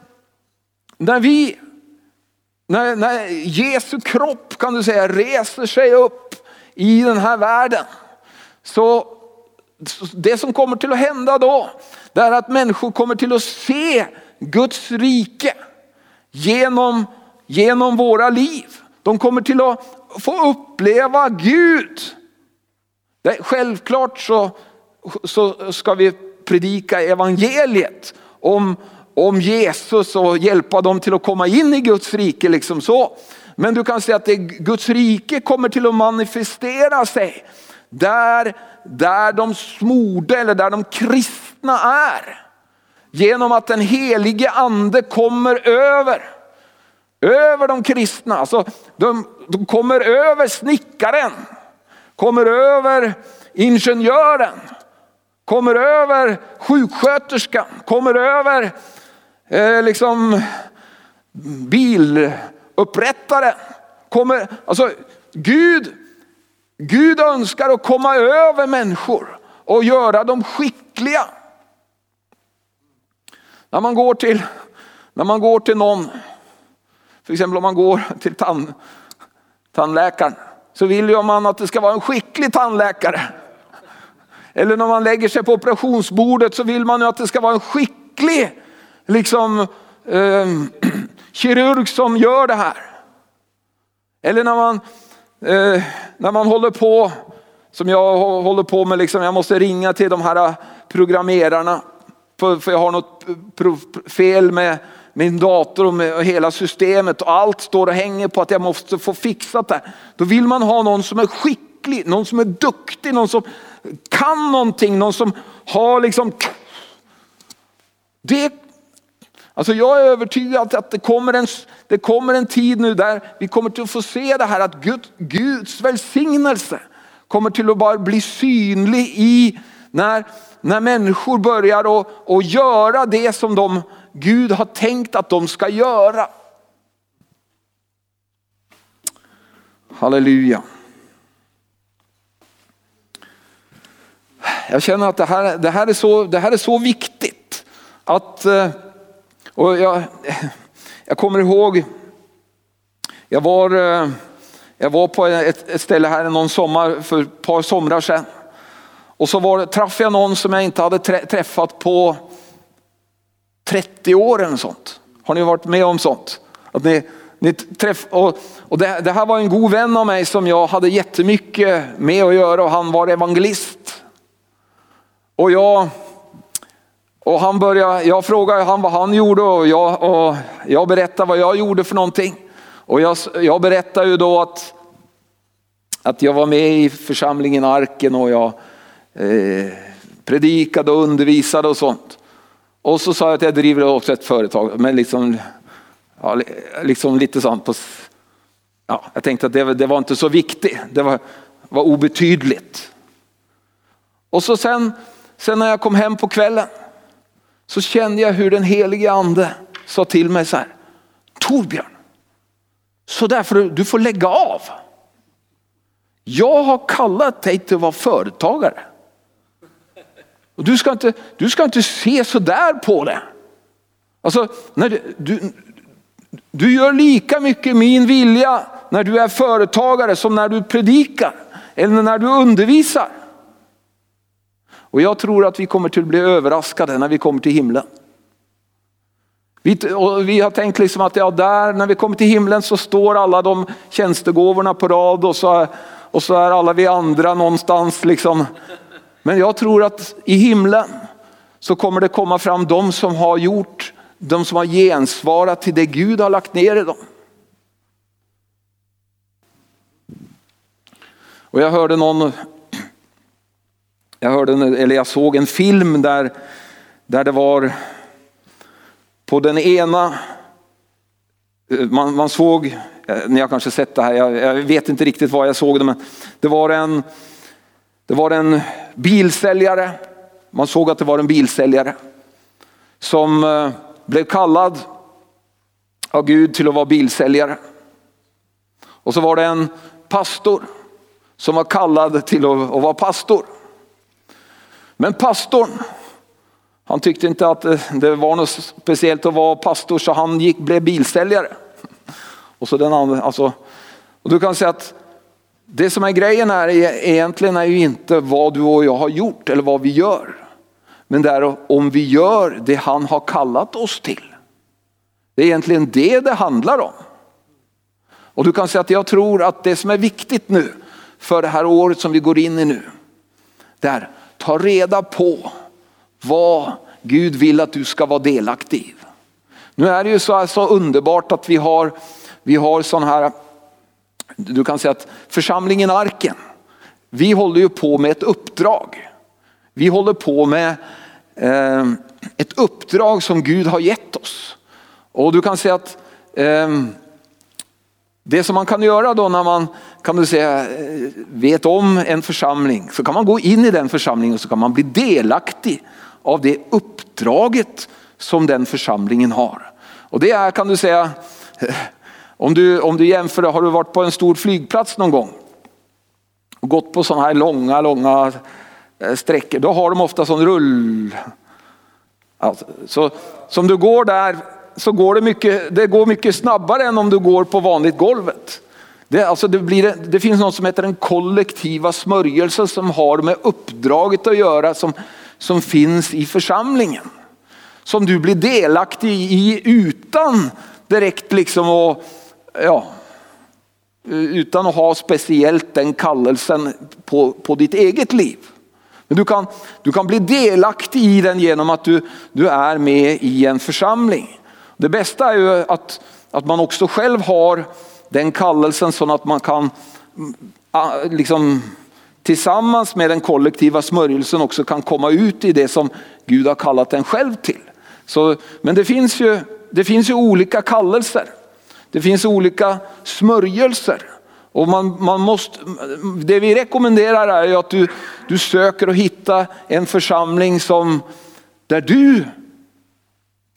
[SPEAKER 1] när vi, när, när Jesu kropp kan du säga reser sig upp i den här världen så det som kommer till att hända då, det är att människor kommer till att se Guds rike genom, genom våra liv. De kommer till att få uppleva Gud. Det, självklart så, så ska vi predika evangeliet om, om Jesus och hjälpa dem till att komma in i Guds rike. Liksom så. Men du kan säga att det, Guds rike kommer till att manifestera sig där där de smorde eller där de kristna är. Genom att den helige ande kommer över. Över de kristna. Alltså, de, de kommer över snickaren. Kommer över ingenjören. Kommer över sjuksköterskan. Kommer över eh, liksom bilupprättare. Kommer, alltså, Gud Gud önskar att komma över människor och göra dem skickliga. När man går till, när man går till någon, till exempel om man går till tand, tandläkaren, så vill ju man att det ska vara en skicklig tandläkare. Eller när man lägger sig på operationsbordet så vill man ju att det ska vara en skicklig liksom, eh, (clears throat) kirurg som gör det här. Eller när man eh, när man håller på, som jag håller på med, liksom, jag måste ringa till de här eh, programmerarna för, för jag har något eh, fel med min dator och med hela systemet och allt står och hänger på att jag måste få fixat det. Då vill man ha någon som är skicklig, någon som är duktig, någon som kan någonting, någon som har liksom det Alltså jag är övertygad att det kommer, en, det kommer en tid nu där vi kommer till att få se det här att Gud, Guds välsignelse kommer till att bara bli synlig i när, när människor börjar att, att göra det som de, Gud har tänkt att de ska göra. Halleluja. Jag känner att det här, det här, är, så, det här är så viktigt. Att eh, och jag, jag kommer ihåg, jag var, eh, jag var på ett, ett ställe här någon sommar för ett par somrar sedan. Och så var, träffade jag någon som jag inte hade träffat på 30 år eller sånt. Har ni varit med om sånt? Att ni, ni träff, och, och det, det, här var en god vän av mig som jag hade jättemycket med att göra och han var evangelist. Och jag och han började, jag frågade han vad han gjorde och jag, och jag berättade vad jag gjorde för någonting. Och jag, jag berättade ju då att, att jag var med i församlingen Arken och jag eh, predikade och undervisade och sånt. Och så sa jag att jag driver också ett företag, men liksom, ja, liksom lite sånt. På, ja, jag tänkte att det, det var inte så viktigt, det var, var obetydligt. Och så sen, sen när jag kom hem på kvällen så kände jag hur den helige ande sa till mig så här. Torbjörn, så därför du får lägga av. Jag har kallat dig till att vara företagare. Och du, ska inte, du ska inte se så där på det. Alltså, när du, du, Du gör lika mycket min vilja när du är företagare som när du predikar eller när du undervisar. Och jag tror att vi kommer till att bli överraskade när vi kommer till himlen. Vi, vi har tänkt liksom att ja, där när vi kommer till himlen så står alla de tjänstegåvorna på rad och så, och så är alla vi andra någonstans. Liksom. Men jag tror att i himlen så kommer det komma fram de som har gjort, de som har gensvarat till det Gud har lagt ner i dem. Och jag hörde någon, jag, hörde, eller jag såg en film där, där det var på den ena, eh, man, man såg, eh, ni har kanske sett det här, jag, jag, vet inte riktigt vad jag såg det, men det var en, det var en bilsäljare, man såg att det var en bilsäljare som eh, blev kallad av Gud till att vara bilsäljare. Och så var det en pastor som var kallad till att, att vara pastor. Men pastorn, han tyckte inte att eh, det var något speciellt att vara pastor så han gick, blev bilsäljare. Och, så den andra, alltså, och du kan säga att det som är grejen här är, egentligen är ju inte vad du och jag har gjort eller vad vi gör. Men det är om vi gör det han har kallat oss till. Det är egentligen det det handlar om. Och du kan säga att jag tror att det som är viktigt nu för det här året som vi går in i nu. Det är ta reda på vad Gud vill att du ska vara delaktig i. Nu är det ju så, så underbart att vi har, vi har sån här, du kan säga att församlingen Arken, vi håller ju på med ett uppdrag. Vi håller på med eh, ett uppdrag som Gud har gett oss. Och du kan säga att eh, det som man kan göra då när man kan du säga, eh, vet om en församling så kan man gå in i den församlingen och så kan man bli delaktig av det uppdraget som den församlingen har. Och det är kan du säga, eh, om du, om du jämför, har du varit på en stor flygplats någon gång? Och gått på sådana här långa, långa eh, sträckor, då har de ofta sån rull. Alltså, så som du går där så går det mycket, det går mycket snabbare än om du går på vanligt golvet. Det, alltså det, blir, det finns något som heter den kollektiva smörjelsen som har med uppdraget att göra som, som finns i församlingen. Som du blir delaktig i utan direkt liksom att, ja, utan att ha speciellt den kallelsen på, på ditt eget liv. Men du kan, du kan bli delaktig i den genom att du, du är med i en församling. Det bästa är ju att, att man också själv har den kallelsen så att man kan mm, liksom, tillsammans med den kollektiva smörjelsen också kan komma ut i det som Gud har kallat en själv till. Så, men det finns, ju, det finns ju olika kallelser. Det finns olika smörjelser. Och man, man måste, mm, det vi rekommenderar är att du, du söker och hitta en församling som, där du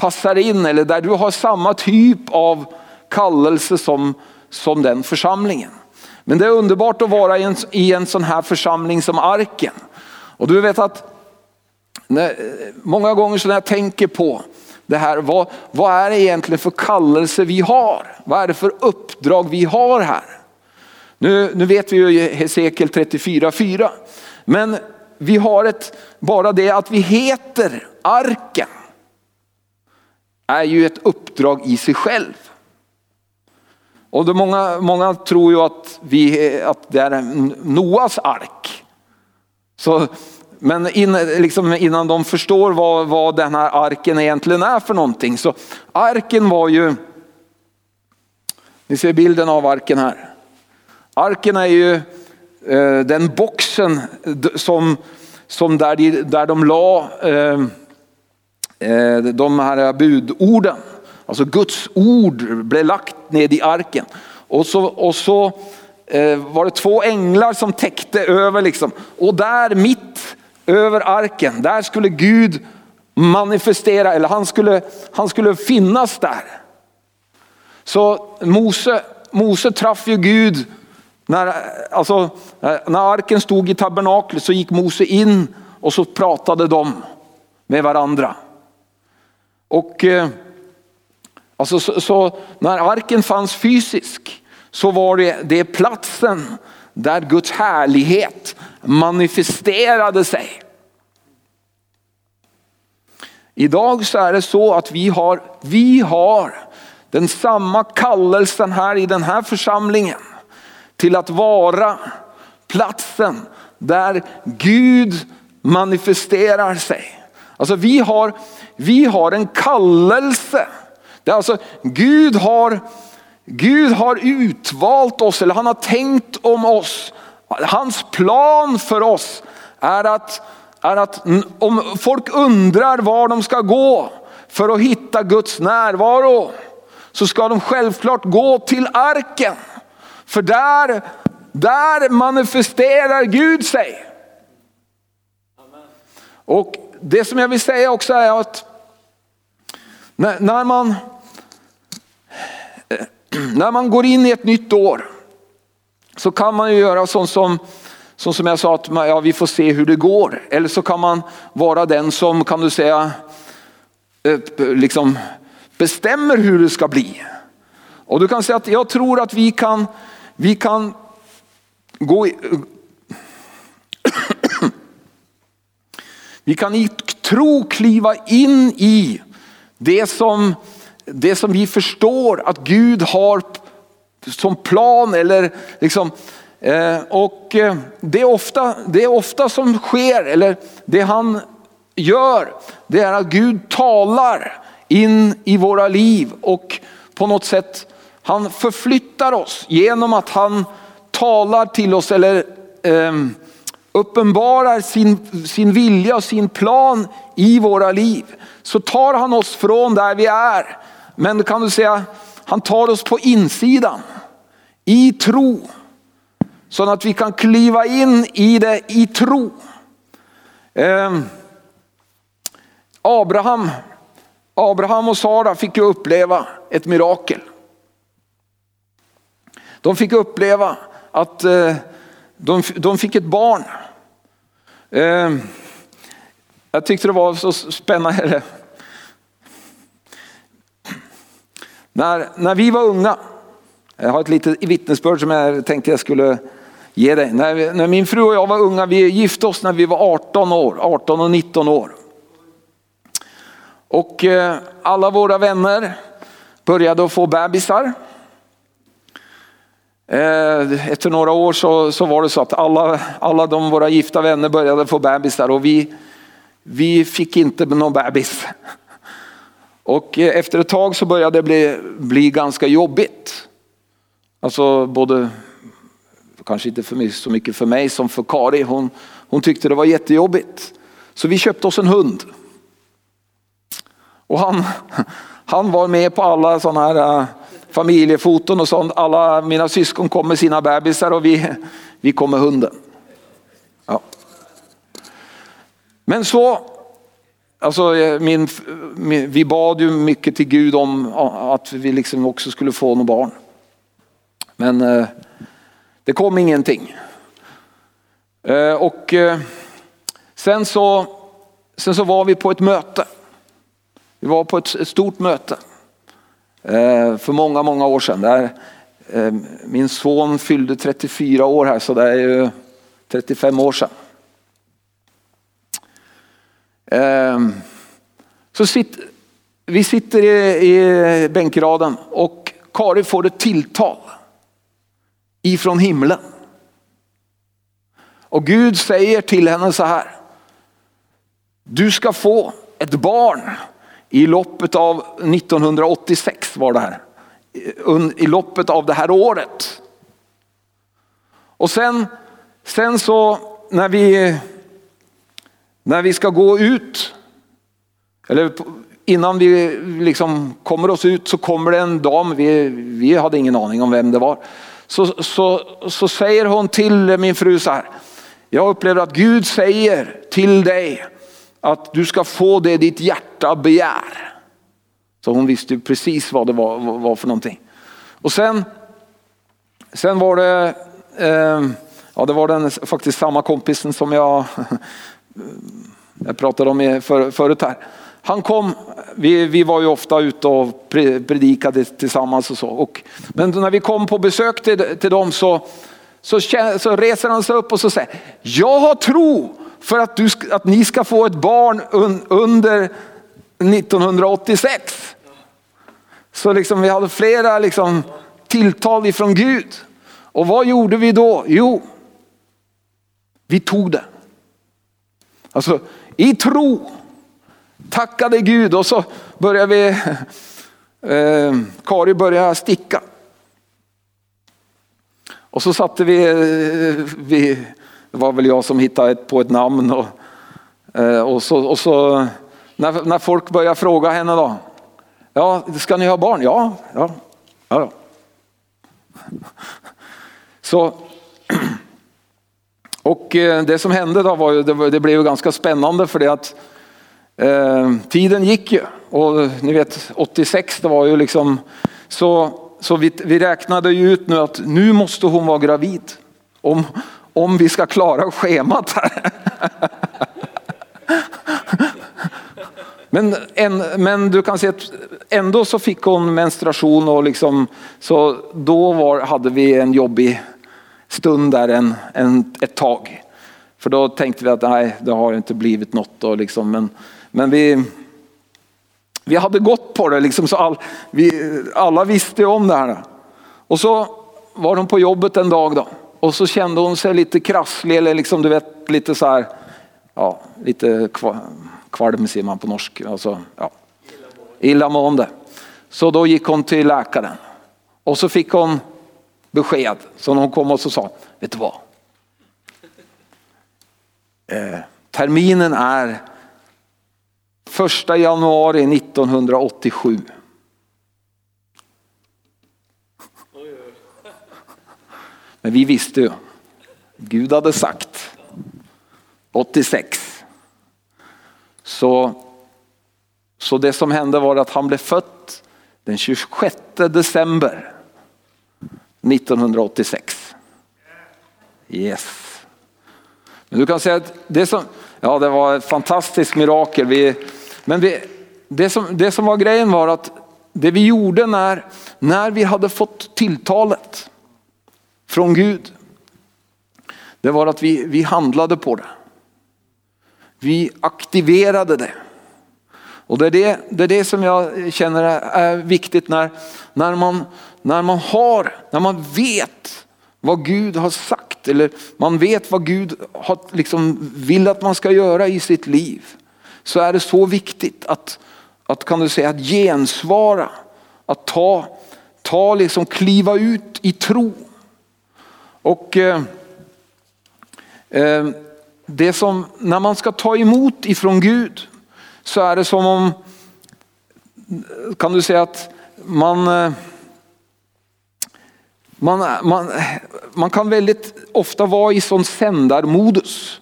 [SPEAKER 1] passar in eller där du har samma typ av kallelse som, som den församlingen. Men det är underbart att vara i en, i en sån här församling som Arken. Och du vet att när, många gånger så när jag tänker på det här, vad, vad är det egentligen för kallelse vi har? Vad är det för uppdrag vi har här? Nu, nu vet vi ju Hesekiel 34.4, men vi har ett, bara det att vi heter Arken är ju ett uppdrag i sig själv. Och det många, många tror ju att, vi, att det är Noas ark. Så, men in, liksom innan de förstår vad, vad den här arken egentligen är för någonting. Så arken var ju, ni ser bilden av arken här. Arken är ju eh, den boxen som, som där, de, där de la eh, Eh, de här budorden. Alltså Guds ord blev lagt ned i arken. Och så, och så eh, var det två änglar som täckte över liksom. Och där mitt över arken, där skulle Gud manifestera, eller han skulle, han skulle finnas där. Så Mose, Mose träffade ju Gud när, alltså, eh, när arken stod i tabernaklet så gick Mose in och så pratade de med varandra. Och eh, Alltså så, så, när arken fanns fysisk så var det, det platsen där Guds härlighet manifesterade sig. Idag så är det så att vi har, vi har den samma kallelsen här i den här församlingen till att vara platsen där Gud manifesterar sig. Alltså vi har, vi har en kallelse. Det är alltså Gud har, Gud har utvalt oss eller han har tänkt om oss. Hans plan för oss är att, är att om folk undrar var de ska gå för att hitta Guds närvaro så ska de självklart gå till arken. För där, där manifesterar Gud sig. Och det som jag vill säga också är att när, när man, (clears throat) när man går in i ett nytt år så kan man ju göra sånt som, sånt som jag sa att ja, vi får se hur det går. Eller så kan man vara den som kan du säga eh, liksom bestämmer hur det ska bli. Och du kan säga att jag tror att vi kan, vi kan gå Vi kan i tro kliva in i det som, det som vi förstår att Gud har som plan eller liksom eh, och eh, det är, ofta, det är ofta som sker, eller det han gör, det är att Gud talar in i våra liv och på något sätt han förflyttar oss genom att han talar till oss eller eh, uppenbarar sin, sin vilja och sin plan i våra liv. Så tar han oss från där vi är. Men kan du säga, han tar oss på insidan. I tro. Så att vi kan kliva in i det i tro. Eh, Abraham, Abraham och Sara fick ju uppleva ett mirakel. De fick uppleva att eh, de, de fick ett barn. Eh, jag tyckte det var så spännande. När, när vi var unga, jag har ett litet vittnesbörd som jag tänkte jag skulle ge dig. När, när min fru och jag var unga, vi gifte oss när vi var 18 år, 18 och 19 år. Och eh, alla våra vänner började att få bebisar. Eh, efter några år så, så var det så att alla, alla de våra gifta vänner började få bebisar och vi, vi fick inte någon bebis. Och eh, efter ett tag så började det bli, bli ganska jobbigt. Alltså både, kanske inte för mig, så mycket för mig som för Kari, hon, hon tyckte det var jättejobbigt. Så vi köpte oss en hund. Och han, (laughs) han var med på alla sådana här eh, familjefoton och sånt. Alla mina syskon kom med sina bebisar och vi, vi kom med hunden. Ja. Men så, alltså eh, min, min, vi bad ju mycket till Gud om att vi liksom också skulle få några barn. Men eh, det kom ingenting. Eh, och eh, sen, så, sen så var vi på ett möte. Vi var på ett, ett stort möte. Eh, för många, många år sedan. Där, eh, min son fyllde 34 år här så det är ju 35 år sedan. Ehm, så sitt, vi sitter i, i bänkraden och Kari får ett tilltal ifrån himlen. Och Gud säger till henne så här. Du ska få ett barn i loppet av 1986 var det här. I loppet av det här året. Och sen, sen så när vi, när vi ska gå ut, eller innan vi liksom kommer oss ut så kommer det en dam, vi, vi hade ingen aning om vem det var. Så, så, så säger hon till min fru så här, jag upplever att Gud säger till dig att du ska få det ditt hjärta begär. Så hon visste ju precis vad det var, var för någonting. Och sen, sen var det, eh, ja det var den faktiskt samma kompisen som jag, (laughs) jag pratade om för, förut här. han kom, vi, vi var ju ofta ute och predikade tillsammans och så. Och, men när vi kom på besök till, till dem så, så, så reser han sig upp och så säger, jag har tro för att, du, att ni ska få ett barn un, under 1986. Så liksom vi hade flera liksom tilltal ifrån Gud. Och vad gjorde vi då? Jo, vi tog det. Alltså i tro tackade Gud och så började vi, (laughs) eh, Kari började sticka. Och så satte vi, eh, vi, det var väl jag som hittade på ett namn och, eh, och så, och så när, när folk började fråga henne då, ja ska ni ha barn? Ja, ja, ja. (laughs) Så, (clears throat) och eh, det som hände då var ju, det, det blev ganska spännande för det att eh, tiden gick ju. Och ni vet 86 det var ju liksom så, så vi, vi räknade ju ut nu att nu måste hon vara gravid. Om, om vi ska klara schemat här. Men, en, men du kan se att ändå så fick hon menstruation och liksom, så då var, hade vi en jobbig stund där en, en, ett tag. För då tänkte vi att nej, det har inte blivit något. Och liksom. men, men vi, vi hade gått på det, liksom, så all, vi, alla visste om det här. Och så var hon på jobbet en dag då. Och så kände hon sig lite krasslig eller liksom, du vet, lite så här, ja, lite kvalm säger man på norsk. Alltså, ja. Illamående. Så då gick hon till läkaren. Och så fick hon besked. Så hon kom och så sa, vet du vad? Eh, terminen är första januari 1987. Men vi visste ju, Gud hade sagt 86. Så, så det som hände var att han blev född den 26 december 1986. Yes. Men du kan säga att det som, ja det var ett fantastiskt mirakel. Vi, men vi, det, som, det som var grejen var att det vi gjorde när, när vi hade fått tilltalet från Gud, det var att vi, vi handlade på det. Vi aktiverade det. Och det är det, det är det som jag känner är viktigt när, när, man, när man har, när man vet vad Gud har sagt eller man vet vad Gud har, liksom, vill att man ska göra i sitt liv. Så är det så viktigt att, att kan du säga, att gensvara, att ta, ta liksom kliva ut i tro. Och eh, eh, det som, när man ska ta emot ifrån Gud så är det som om, kan du säga att man, eh, man, eh, man, man kan väldigt ofta vara i sån sändarmodus.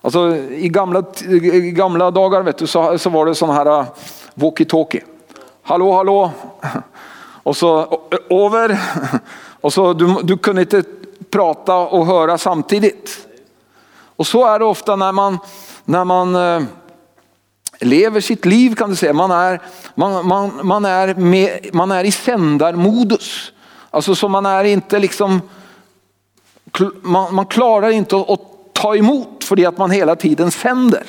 [SPEAKER 1] Alltså, i, gamla, I gamla dagar vet du, så, så var det sån här eh, walkie-talkie. Hallå, hallå. (laughs) Och så över. (laughs) Och så du, du kunde inte prata och höra samtidigt. Och så är det ofta när man, när man eh, lever sitt liv kan du säga. Man är, man, man, man är, med, man är i sändarmodus. Alltså så man är inte liksom, man, man klarar inte att, att ta emot för det att man hela tiden sänder.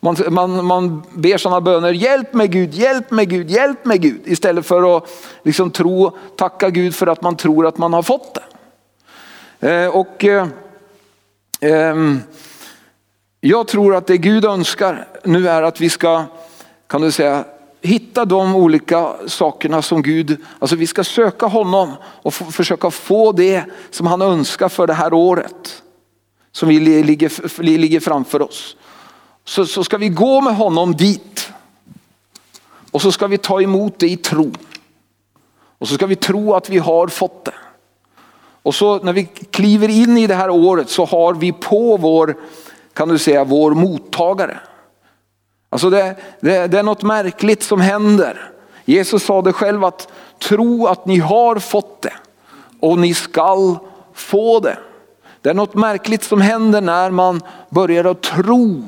[SPEAKER 1] Man, man, man ber sådana böner, hjälp mig Gud, hjälp mig Gud, hjälp mig Gud. Istället för att liksom tro, tacka Gud för att man tror att man har fått det. Eh, och eh, ehm, Jag tror att det Gud önskar nu är att vi ska, kan du säga, hitta de olika sakerna som Gud, alltså vi ska söka honom och försöka få det som han önskar för det här året. Som vi ligger, ligger framför oss. Så, så ska vi gå med honom dit. Och så ska vi ta emot det i tro. Och så ska vi tro att vi har fått det. Och så när vi kliver in i det här året så har vi på vår, kan du säga, vår mottagare. Alltså det, det, det är något märkligt som händer. Jesus sa det själv att tro att ni har fått det och ni skall få det. Det är något märkligt som händer när man börjar att tro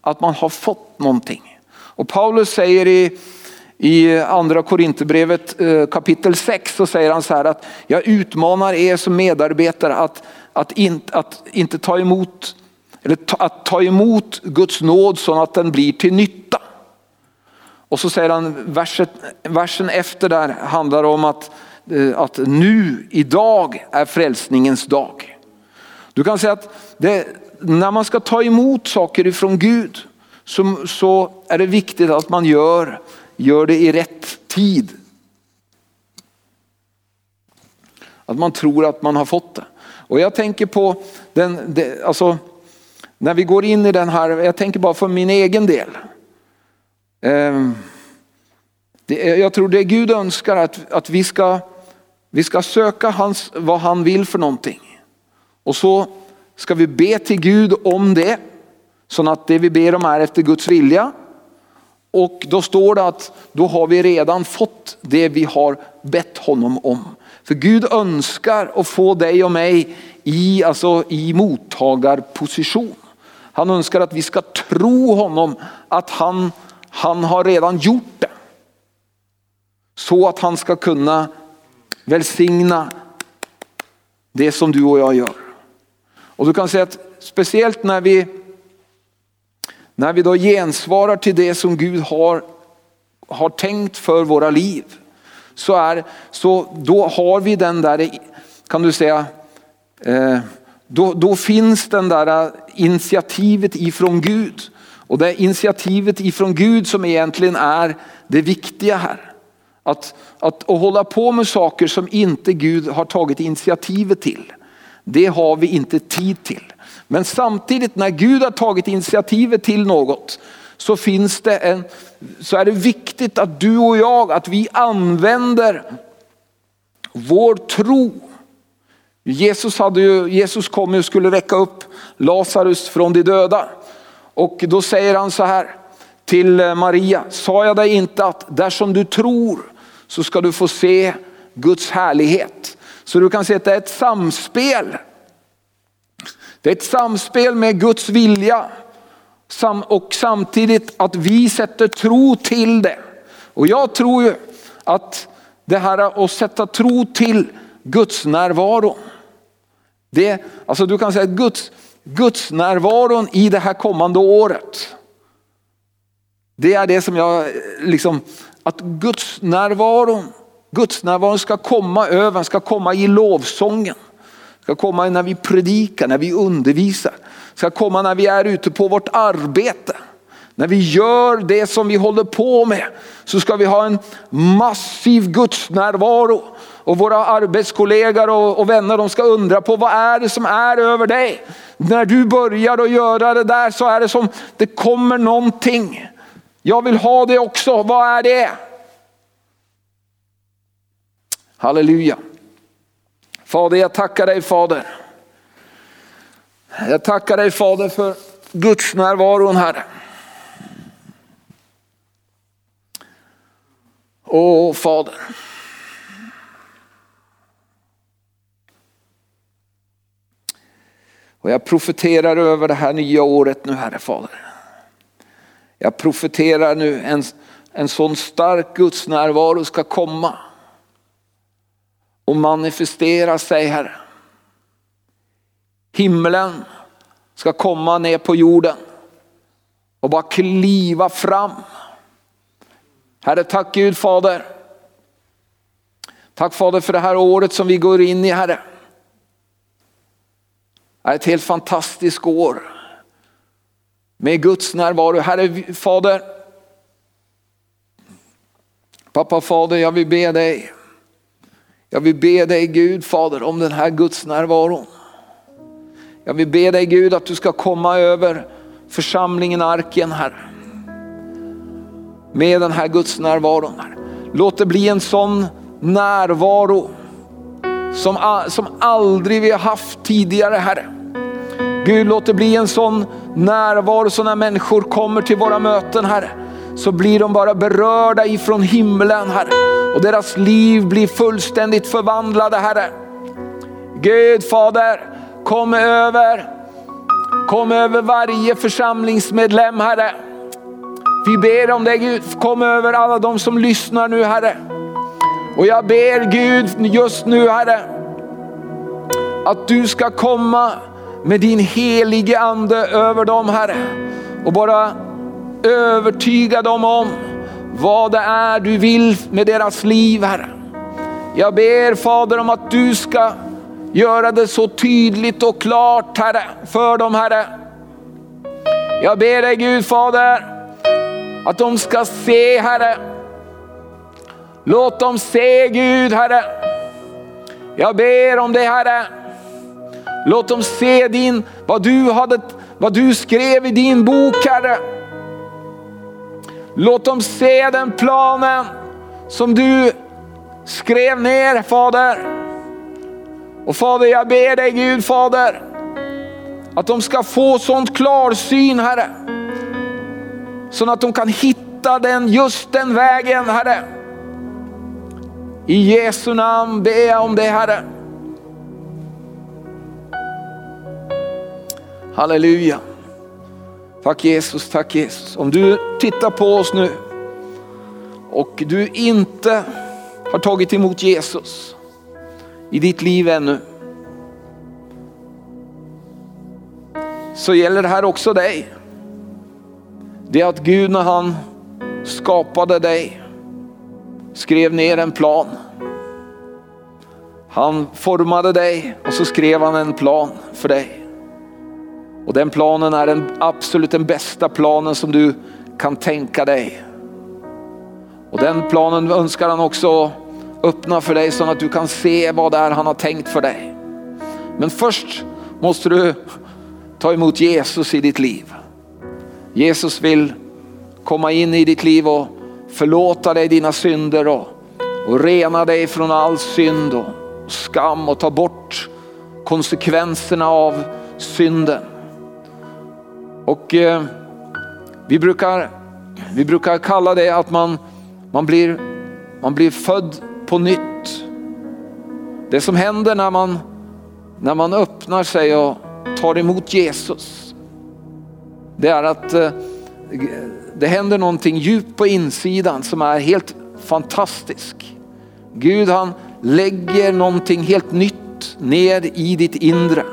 [SPEAKER 1] att man har fått någonting. Och Paulus säger i, i eh, andra Korinthierbrevet eh, kapitel 6 så säger han så här att jag utmanar er som medarbetare att, att, in, att inte ta emot eller ta, att ta emot Guds nåd så att den blir till nytta. Och så säger han, verset, versen efter där handlar om att, eh, att nu, idag är frälsningens dag. Du kan säga att det, när man ska ta emot saker ifrån Gud så, så är det viktigt att man gör, gör det i rätt tid. Att man tror att man har fått det. Och jag tänker på den, det, alltså, när vi går in i den här, jag tänker bara för min egen del. Ehm, jag tror det Gud önskar att, att vi, ska, vi ska söka hans, vad han vill för någonting. Och så ska vi be till Gud om det. Så att det vi ber om är efter Guds vilja. Och då står det att då har vi redan fått det vi har bett honom om. För Gud önskar att få dig och mig i, alltså i mottagarposition. Han önskar att vi ska tro honom att han, han har redan gjort det. Så att han ska kunna välsigna det som du och jag gör. Och du kan säga att speciellt när vi, när vi då gensvarar till det som Gud har, har tänkt för våra liv. Så, är, så då har vi den där, kan du säga, eh, då, då finns den där initiativet ifrån Gud. Och det är initiativet ifrån Gud som egentligen är det viktiga här. Att, att, att hålla på med saker som inte Gud har tagit initiativet till. Det har vi inte tid till. Men samtidigt när Gud har tagit initiativet till något så finns det en, så är det viktigt att du och jag, att vi använder vår tro. Jesus, hade ju, Jesus kom och skulle väcka upp Lazarus från de döda. Och då säger han så här till eh, Maria, sa jag dig inte att där som du tror så ska du få se Guds härlighet. Så du kan se att det är ett samspel. Det är ett samspel med Guds vilja och samtidigt att vi sätter tro till det. Och jag tror ju att det här att sätta tro till Guds närvaro. Det, alltså du kan säga att Guds, Guds närvaron i det här kommande året. Det är det som jag liksom, att Guds närvaron Guds närvaron ska komma över, ska komma i lovsången. Ska komma när vi predikar, när vi undervisar. Ska komma när vi är ute på vårt arbete. När vi gör det som vi håller på med så ska vi ha en massiv Guds närvaro. Och våra arbetskollegor och, och vänner de ska undra på vad är det som är över dig. När du börjar att göra det där så är det som det kommer någonting. Jag vill ha det också, vad är det? Halleluja. Fader, jag tackar dig Fader. Jag tackar dig Fader för Guds närvaron Herre. Åh Fader. Och jag profeterar över det här nya året nu Herre Fader. Jag profeterar nu en, en sån stark Guds närvaro ska komma och manifestera sig Herre. Himlen ska komma ner på jorden och bara kliva fram. Herre, tack Gud Fader. Tack Fader för det här året som vi går in i Herre. Det är ett helt fantastiskt år. Med Guds närvaro. Herre Fader. Pappa Fader, jag vill be dig jag vill be dig Gud Fader om den här Guds närvaron. Jag vill be dig Gud att du ska komma över församlingen Arken här. Med den här Guds närvaron. Här. Låt det bli en sån närvaro som, som aldrig vi har haft tidigare Herre. Gud låt det bli en sån närvaro så när människor kommer till våra möten Herre så blir de bara berörda ifrån himlen Herre. Och deras liv blir fullständigt förvandlade Herre. Gud Fader, kom över, kom över varje församlingsmedlem Herre. Vi ber om det Gud, kom över alla de som lyssnar nu Herre. Och jag ber Gud just nu Herre, att du ska komma med din helige ande över dem Herre. Och bara övertyga dem om vad det är du vill med deras liv Herre. Jag ber Fader om att du ska göra det så tydligt och klart Herre, för dem Herre. Jag ber dig Gud Fader, att de ska se Herre. Låt dem se Gud Herre. Jag ber om det Herre. Låt dem se din, vad, du hade, vad du skrev i din bok Herre. Låt dem se den planen som du skrev ner Fader. Och Fader jag ber dig Gud Fader, att de ska få sånt klarsyn Herre. Så att de kan hitta den, just den vägen Herre. I Jesu namn ber jag om det Herre. Halleluja. Tack Jesus, tack Jesus. Om du tittar på oss nu och du inte har tagit emot Jesus i ditt liv ännu. Så gäller det här också dig. Det är att Gud när han skapade dig skrev ner en plan. Han formade dig och så skrev han en plan för dig. Och den planen är den absolut den bästa planen som du kan tänka dig. Och den planen önskar han också öppna för dig så att du kan se vad det är han har tänkt för dig. Men först måste du ta emot Jesus i ditt liv. Jesus vill komma in i ditt liv och förlåta dig dina synder och, och rena dig från all synd och skam och ta bort konsekvenserna av synden. Och eh, vi, brukar, vi brukar kalla det att man, man, blir, man blir född på nytt. Det som händer när man, när man öppnar sig och tar emot Jesus, det är att eh, det händer någonting djupt på insidan som är helt fantastisk. Gud han lägger någonting helt nytt ner i ditt inre.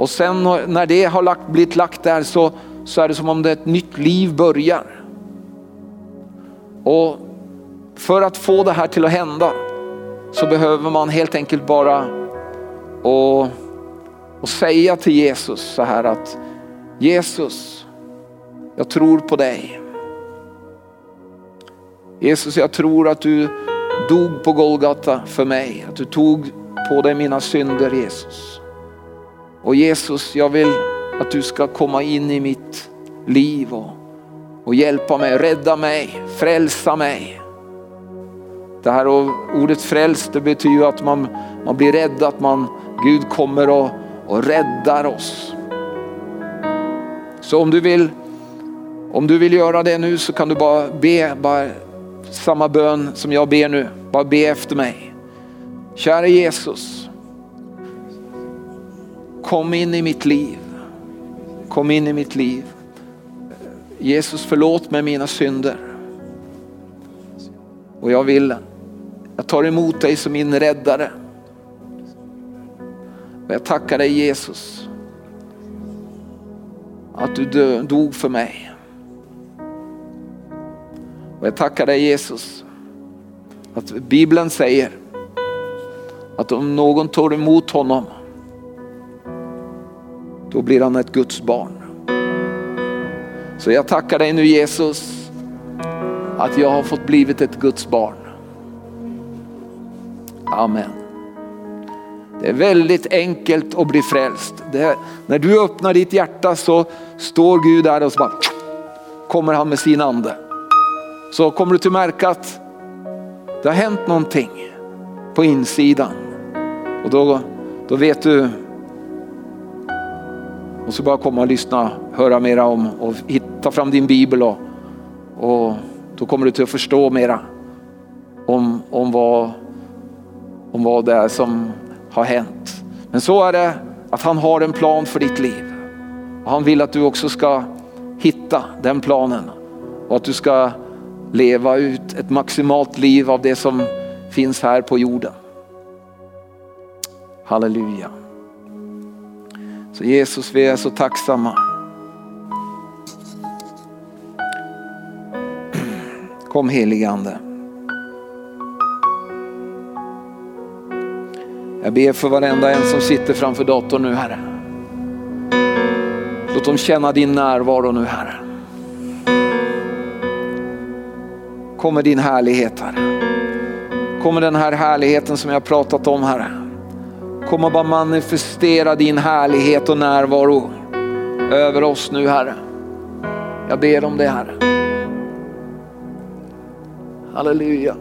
[SPEAKER 1] Och sen när det har lagt, blivit lagt där så, så är det som om det ett nytt liv börjar. Och för att få det här till att hända så behöver man helt enkelt bara och, och säga till Jesus så här att Jesus, jag tror på dig. Jesus, jag tror att du dog på Golgata för mig, att du tog på dig mina synder Jesus. Och Jesus, jag vill att du ska komma in i mitt liv och, och hjälpa mig, rädda mig, frälsa mig. Det här ordet frälst det betyder att man, man blir rädd, att man, Gud kommer och, och räddar oss. Så om du, vill, om du vill göra det nu så kan du bara be bara samma bön som jag ber nu. Bara be efter mig. Kära Jesus, kom in i mitt liv. Kom in i mitt liv. Jesus förlåt mig mina synder. Och jag vill, jag tar emot dig som min räddare. Och jag tackar dig Jesus att du dog för mig. Och jag tackar dig Jesus att Bibeln säger att om någon tar emot honom då blir han ett Guds barn. Så jag tackar dig nu Jesus att jag har fått blivit ett Guds barn. Amen. Det är väldigt enkelt att bli frälst. Det, när du öppnar ditt hjärta så står Gud där och så bara kommer han med sin ande. Så kommer du till märka att det har hänt någonting på insidan. Och då, då vet du och så bara komma och lyssna, höra mera om och hitta fram din bibel och, och då kommer du till att förstå mera om, om, vad, om vad det är som har hänt. Men så är det att han har en plan för ditt liv. Och han vill att du också ska hitta den planen och att du ska leva ut ett maximalt liv av det som finns här på jorden. Halleluja. Så Jesus, vi är så tacksamma. Kom heligande. Jag ber för varenda en som sitter framför datorn nu Herre. Låt dem känna din närvaro nu Herre. Kommer din härlighet Herre. Kommer den här härligheten som jag pratat om Herre. Kom och bara manifestera din härlighet och närvaro över oss nu Herre. Jag ber om det Herre. Halleluja.